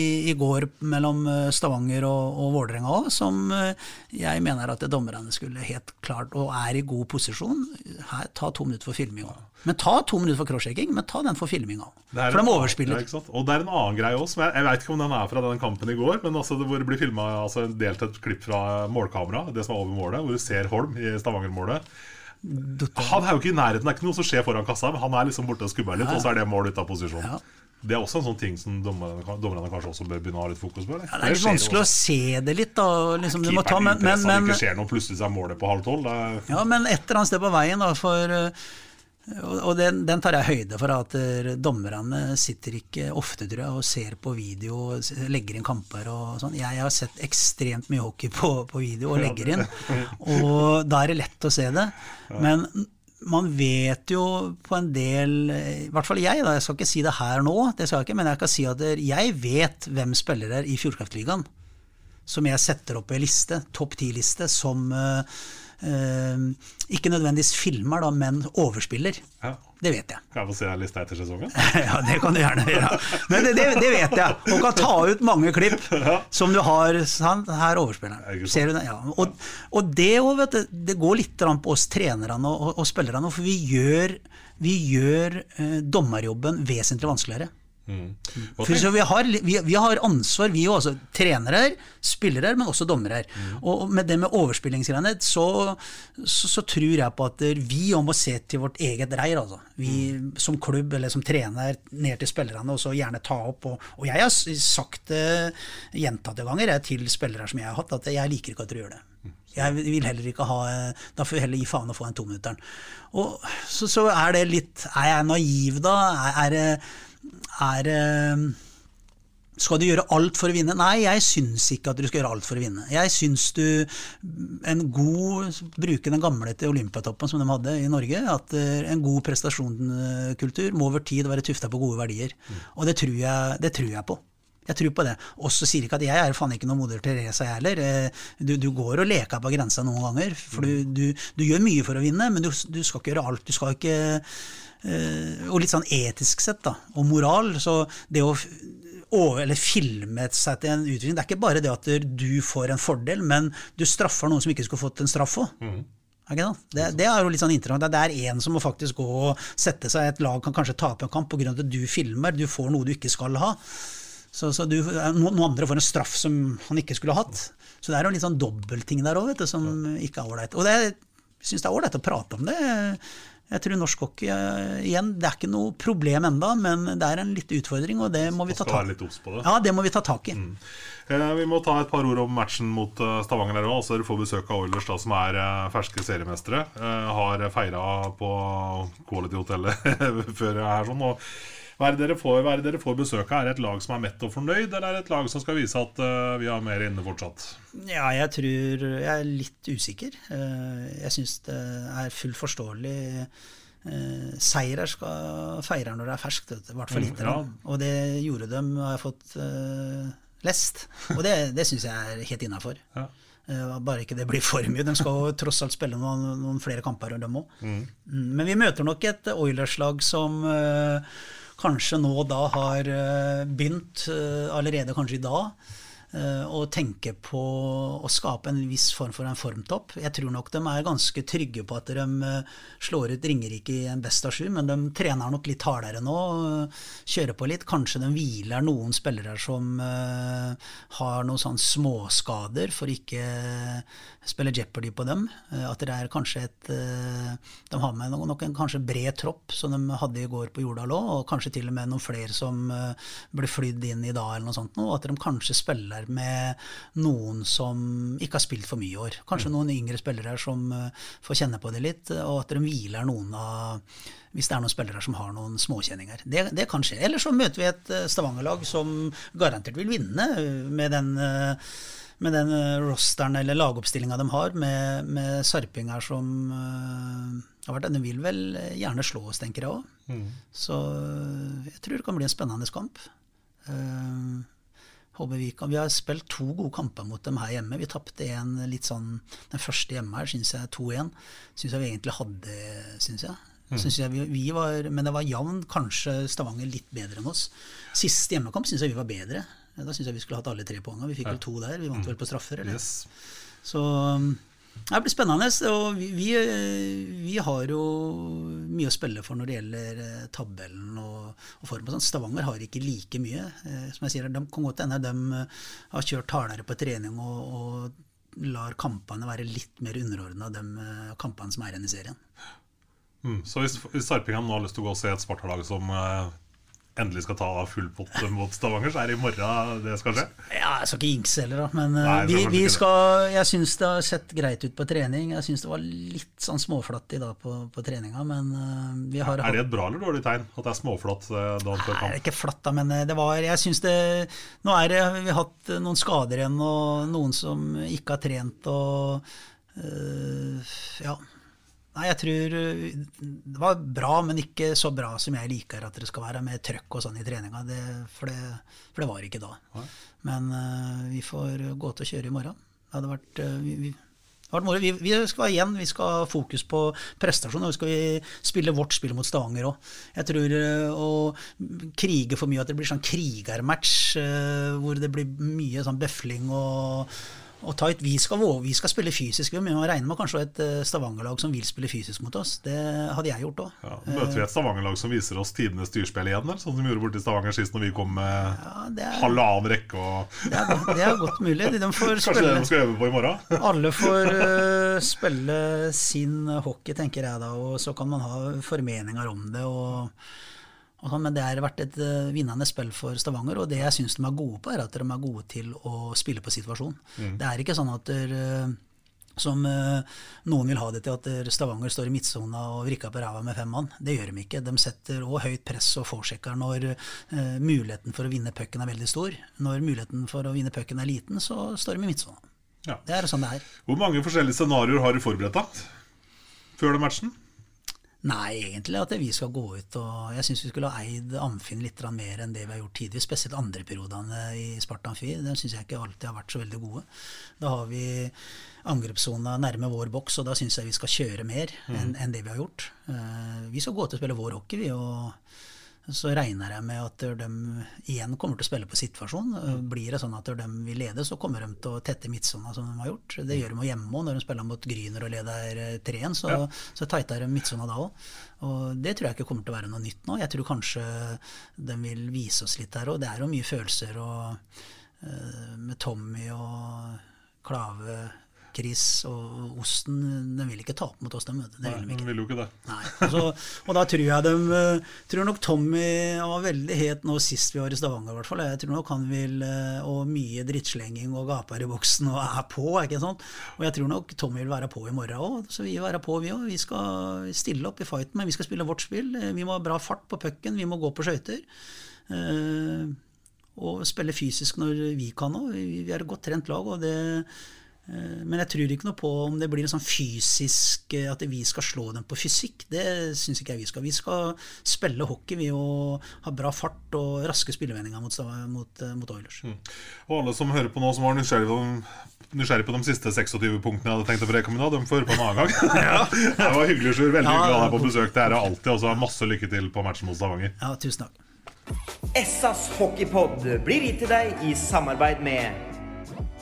[SPEAKER 2] i, i går mellom eh, Stavanger og, og Vålerenga òg, som eh, jeg mener at dommerne skulle helt klart, og er i god posisjon, her, ta to minutter for filming òg. Men ta to minutter for crosschecking, men ta den for filming òg.
[SPEAKER 1] Det er
[SPEAKER 2] For de overspiller.
[SPEAKER 1] Ja, og det er en annen greie. Men jeg, jeg vet ikke om den er fra den kampen i går, men altså hvor det blir filma altså, delt et klipp fra målkamera, det som er over målet, hvor du ser Holm i Stavanger-målet. Han er jo ikke i nærheten, det er ikke noe som skjer foran kassa, men han er liksom borte og skubber litt, og så er det mål ute av posisjon.
[SPEAKER 2] Ja.
[SPEAKER 1] Det er også en sånn ting som dommerne, dommerne kanskje også bør begynne å ha litt fokus på? Eller?
[SPEAKER 2] Ja, det er litt vanskelig å se det litt, da. Liksom, du må ta, men, men, men,
[SPEAKER 1] ikke skjer noe, plutselig er målet på halv tolv.
[SPEAKER 2] Ja, men et eller annet sted på veien, da, for eh, og den, den tar jeg høyde for, at eh, dommerne sitter ikke ofte tror jeg, og ser på video og legger inn kamper og sånn. Jeg har sett ekstremt mye hockey på, på video og legger inn, (laughs) og da er det lett å se det. Men man vet jo på en del I hvert fall jeg, da. Jeg skal ikke si det her nå, det skal jeg ikke, men jeg kan si at jeg vet hvem spiller der i Fjordkraftligaen som jeg setter opp på en liste, topp ti-liste, som eh, ikke nødvendigvis filmer, da, men overspiller.
[SPEAKER 1] ja.
[SPEAKER 2] Det vet jeg.
[SPEAKER 1] Kan jeg få se deg liste etter sesongen? (laughs)
[SPEAKER 2] ja, det kan du gjerne gjøre. Men det, det, det vet jeg. Og kan ta ut mange klipp (laughs) som du har sant? Her overspiller
[SPEAKER 1] Ja, ikke sant.
[SPEAKER 2] Ser du den? Ja. Og, og det, vet du, det går litt på oss trenerne og, og, og spillerne, for vi gjør, vi gjør eh, dommerjobben vesentlig vanskeligere.
[SPEAKER 1] Hva
[SPEAKER 2] For vi, har, vi, vi har ansvar, vi også trenere, spillere, men også dommere. Mm. og med det med overspillingsgreiene, så, så, så tror jeg på at vi òg må se til vårt eget reir. Altså. Vi som klubb eller som trener ned til spillerne, og så gjerne ta opp. Og, og jeg har sagt det gjentatte ganger jeg, til spillere som jeg har hatt, at jeg liker ikke at dere gjør det. Jeg vil heller ikke ha Da får vi heller gi faen og få en tominutteren. Og så, så er det litt Er jeg naiv, da? Er, er det er eh, skal du gjøre alt for å vinne? Nei, jeg syns ikke at du skal gjøre alt for å vinne. Jeg syns du en god Bruke den gamle til Olympiatoppen som de hadde i Norge. At eh, en god prestasjonskultur må over tid være tufta på gode verdier. Og det tror jeg, det tror jeg på. Jeg tror på det. Og så sier ikke at jeg er faen ikke noe moder Teresa, jeg heller. Eh, Du, du går og leker på grensa noen ganger. For du, du, du gjør mye for å vinne, men du, du skal ikke gjøre alt. Du skal ikke Og litt sånn etisk sett, da, og moral, så det å over, eller filme seg til en utvikling Det er ikke bare det at du får en fordel, men du straffer noen som ikke skulle fått en straff òg. Er det? Det, er jo litt sånn interessant. Det er en som må faktisk gå og sette seg Et lag kan kanskje tape en kamp pga. at du filmer. Du får noe du ikke skal ha. Så, så du, noen andre får en straff som han ikke skulle hatt. Så det er jo litt sånn dobbeltting der òg, som ikke er ålreit. Og det, jeg syns det er ålreit å prate om det. Jeg tror norsk hockey igjen, det er ikke noe problem enda, men det er en litt utfordring, og det må vi ta tak
[SPEAKER 1] det.
[SPEAKER 2] Ja, det må vi ta tak i.
[SPEAKER 1] Eh, Vi må ta et par ord om matchen mot eh, Stavanger her òg. Altså, dere får besøk av Oilers, da, som er eh, ferske seriemestere. Eh, Har feira på Quality-hotellet (laughs) før her. sånn og hva er, det dere får, hva er det dere får besøk av? Er det et lag som er mett og fornøyd, eller er det et lag som skal vise at uh, vi har mer inne fortsatt?
[SPEAKER 2] Ja, jeg tror Jeg er litt usikker. Uh, Jeg syns det er fullt forståelig. Uh, Seirer skal feire når det er ferskt, i hvert fall
[SPEAKER 1] Mm, ja.
[SPEAKER 2] Og det gjorde dem, har jeg fått eh, lest. Og det, (laughs) det syns jeg er helt innafor.
[SPEAKER 1] Ja.
[SPEAKER 2] Bare ikke det blir for mye. De skal jo tross alt spille noen, noen flere kamper, enn dem òg. Men vi møter nok et Oilers-lag som eh, kanskje nå da har eh, begynt, eh, allerede kanskje i dag, eh, å tenke på å skape en viss form for en formtopp. Jeg tror nok de er ganske trygge på at de eh, slår ut Ringerike i en best av sju, men de trener nok litt hardere nå. eh, Kjører på litt. Kanskje de hviler noen spillere som har noen sånn småskader, for ikke spille Jeopardy på dem. At det er kanskje et De har med nok en kanskje bred tropp, som de hadde i går på Jordal òg, og kanskje til og med noen flere som ble flydd inn i dag, eller noe sånt. og At de kanskje spiller med noen som ikke har spilt for mye i år. Kanskje noen yngre spillere som eh, får kjenne på det litt, og at de hviler noen av hvis det er noen spillere som har noen småkjenninger. Det, det kan skje. Eller så møter vi et eh, Stavanger-lag som garantert vil vinne eh, med den med den rosteren eller lagoppstillinga de har, med, med sarpinger som uh, har vært De vil vel gjerne slå oss, tenker jeg òg. Så eh, jeg tror det kan bli en spennende kamp. Eh, håper vi, kan, vi har spilt to gode kamper mot dem her hjemme. Vi tapte en litt sånn Den første hjemme her syns jeg 2-1. Syns jeg vi egentlig hadde, syns jeg. Synes jeg vi, vi var, men det var jevn, kanskje Stavanger litt bedre enn oss. Siste hjemmekamp syns jeg vi var bedre. Da syns jeg vi skulle hatt alle tre poengene. Vi fikk vel to der. Vi vant vel på straffer, eller?
[SPEAKER 1] Yes.
[SPEAKER 2] Så um, Det blir spennende. og vi, vi, vi, har jo mye å spille for når det gjelder eh, tabellen og, og form. Sånn. Stavanger har ikke like mye. Eh, som jeg sier, De kan godt hende de eh, har kjørt hardere på trening og, og lar kampene være litt mer underordna de kampene som er igjen i serien.
[SPEAKER 1] Mm, så hvis, hvis Sarpingham nå har lyst til å gå og se et Sparta-lag som endelig skal ta full pott mot Stavanger, så er det i morgen det skal skje?
[SPEAKER 2] Ja, Jeg skal ikke jinxe heller, da. Men Nei, vi, vi skal, jeg syns det har sett greit ut på trening. Jeg syns det var litt sånn småflatt i dag på, på treninga, men vi har
[SPEAKER 1] Er det et bra eller dårlig tegn at det er småflatt dagen før kamp?
[SPEAKER 2] Nei, ikke flatt, da, men det var Jeg syns det Nå er det Vi har hatt noen skader igjen, og noen som ikke har trent, og øh, Ja. Nei, jeg tror eh, det var bra, men ikke så bra som jeg liker at det skal være, med trøkk og sånn i treninga. Det, for, det, for, det, var ikke da. Ja. Men uh, vi får gå til å kjøre i morgen. Det hadde vært, uh, vi, vi, vi, vi, skal igjen vi skal ha fokus på prestasjon, og vi skal spille vårt spill mot Stavanger òg. Jeg tror uh, å krige for mye, at det blir sånn krigermatch hvor det blir mye sånn bøfling og og tight. Vi skal, vi skal spille fysisk. Vi må regne med kanskje et eh, Stavanger-lag som vil spille fysisk mot oss. Det hadde jeg gjort òg.
[SPEAKER 1] Ja, møter vi et Stavanger-lag som viser oss tidenes styrspill igjen, eller? sånn som vi gjorde borti Stavanger sist når vi kom med ja, er, halvannen rekke og
[SPEAKER 2] det, er, det er godt mulig. De (laughs)
[SPEAKER 1] kanskje det de skal øve på i morgen? (laughs)
[SPEAKER 2] alle får uh, spille sin hockey, tenker jeg da, og så kan man ha formeninger om det. og men det har vært et uh, vinnende spill for Stavanger, og det jeg syns de er gode på, er at de er gode til å spille på situasjon. Mm. Det er ikke sånn at der, uh, som uh, noen vil ha det til, at Stavanger står i midtsona og vrikker på ræva med fem mann. Det gjør de ikke. De setter òg høyt press og forsjekker når muligheten for å vinne pucken er veldig stor. Når muligheten for å vinne pucken er liten, så står de i midtsona. Ja. Det er sånn det er.
[SPEAKER 1] Hvor mange forskjellige scenarioer har du forberedt deg før den matchen?
[SPEAKER 2] Nei, egentlig at vi skal gå ut og Jeg syns vi skulle ha eid Amfinn litt mer enn det vi har gjort tidligere. Spesielt andre periodene i Sparta Amfi. Den syns jeg ikke alltid har vært så veldig gode. Da har vi angrepssona nærme vår boks, og da syns jeg vi skal kjøre mer mm. enn, enn det vi har gjort. Uh, vi skal gå ut og spille vår hockey, vi. og så regner jeg med at de igjen kommer til å spille på situasjon. Blir det sånn at de vil lede, så kommer de til å tette midtsona som de har gjort. Det gjør de hjemme òg, når de spiller mot Gryner og leder 3-1. Så, ja. så tighter de midtsona da òg. Og det tror jeg ikke kommer til å være noe nytt nå. Jeg tror kanskje de vil vise oss litt der òg. Det er jo mye følelser og, uh, med Tommy og Klave Chris og Osten de vil ikke tape mot oss, de. Det
[SPEAKER 1] vil de vil jo ikke det.
[SPEAKER 2] Nei, altså, og da tror jeg de eh, tror nok Tommy var veldig het nå sist vi var i Stavanger, i hvert fall. Jeg tror nok han vil eh, Og mye drittslenging og gaper i boksen og er på, ikke sant. Og jeg tror nok Tommy vil være på i morgen òg, så vi vil være på, vi òg. Vi skal stille opp i fighten, men vi skal spille vårt spill. Eh, vi må ha bra fart på pucken, vi må gå på skøyter. og spille fysisk når vi kan òg. Vi er et godt trent lag, og det men jeg tror ikke noe på om det blir en sånn fysisk eh, At vi skal slå dem på fysikk. Det syns ikke jeg vi skal. Vi skal spille hockey vi og ha bra fart og raske spillevendinger mot, mot, eh, mot Oilers. Mm.
[SPEAKER 1] Og alle som hører på nå, som var nysgjerrig på, nysgjerrig på de siste 26 punktene jeg hadde tenkt å nå, de får høre på en annen gang. (laughs) ja. det var hyggelig, Sjur. Veldig hyggelig å ha deg på besøk. Det er det alltid. Og så masse lykke til på matchen mot Stavanger.
[SPEAKER 2] Ja, tusen takk.
[SPEAKER 4] Essas hockeypod blir gitt til deg i samarbeid med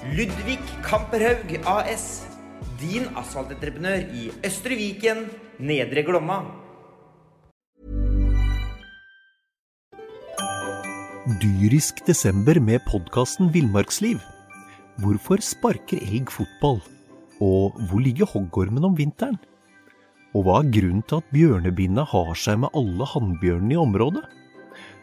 [SPEAKER 4] Ludvig Kamperhaug AS. Din asfaltentreprenør i Østre Viken, Nedre Glomma.
[SPEAKER 3] Dyrisk desember med podkasten Villmarksliv. Hvorfor sparker elg fotball? Og hvor ligger hoggormen om vinteren? Og hva er grunnen til at bjørnebinna har seg med alle hannbjørnene i området?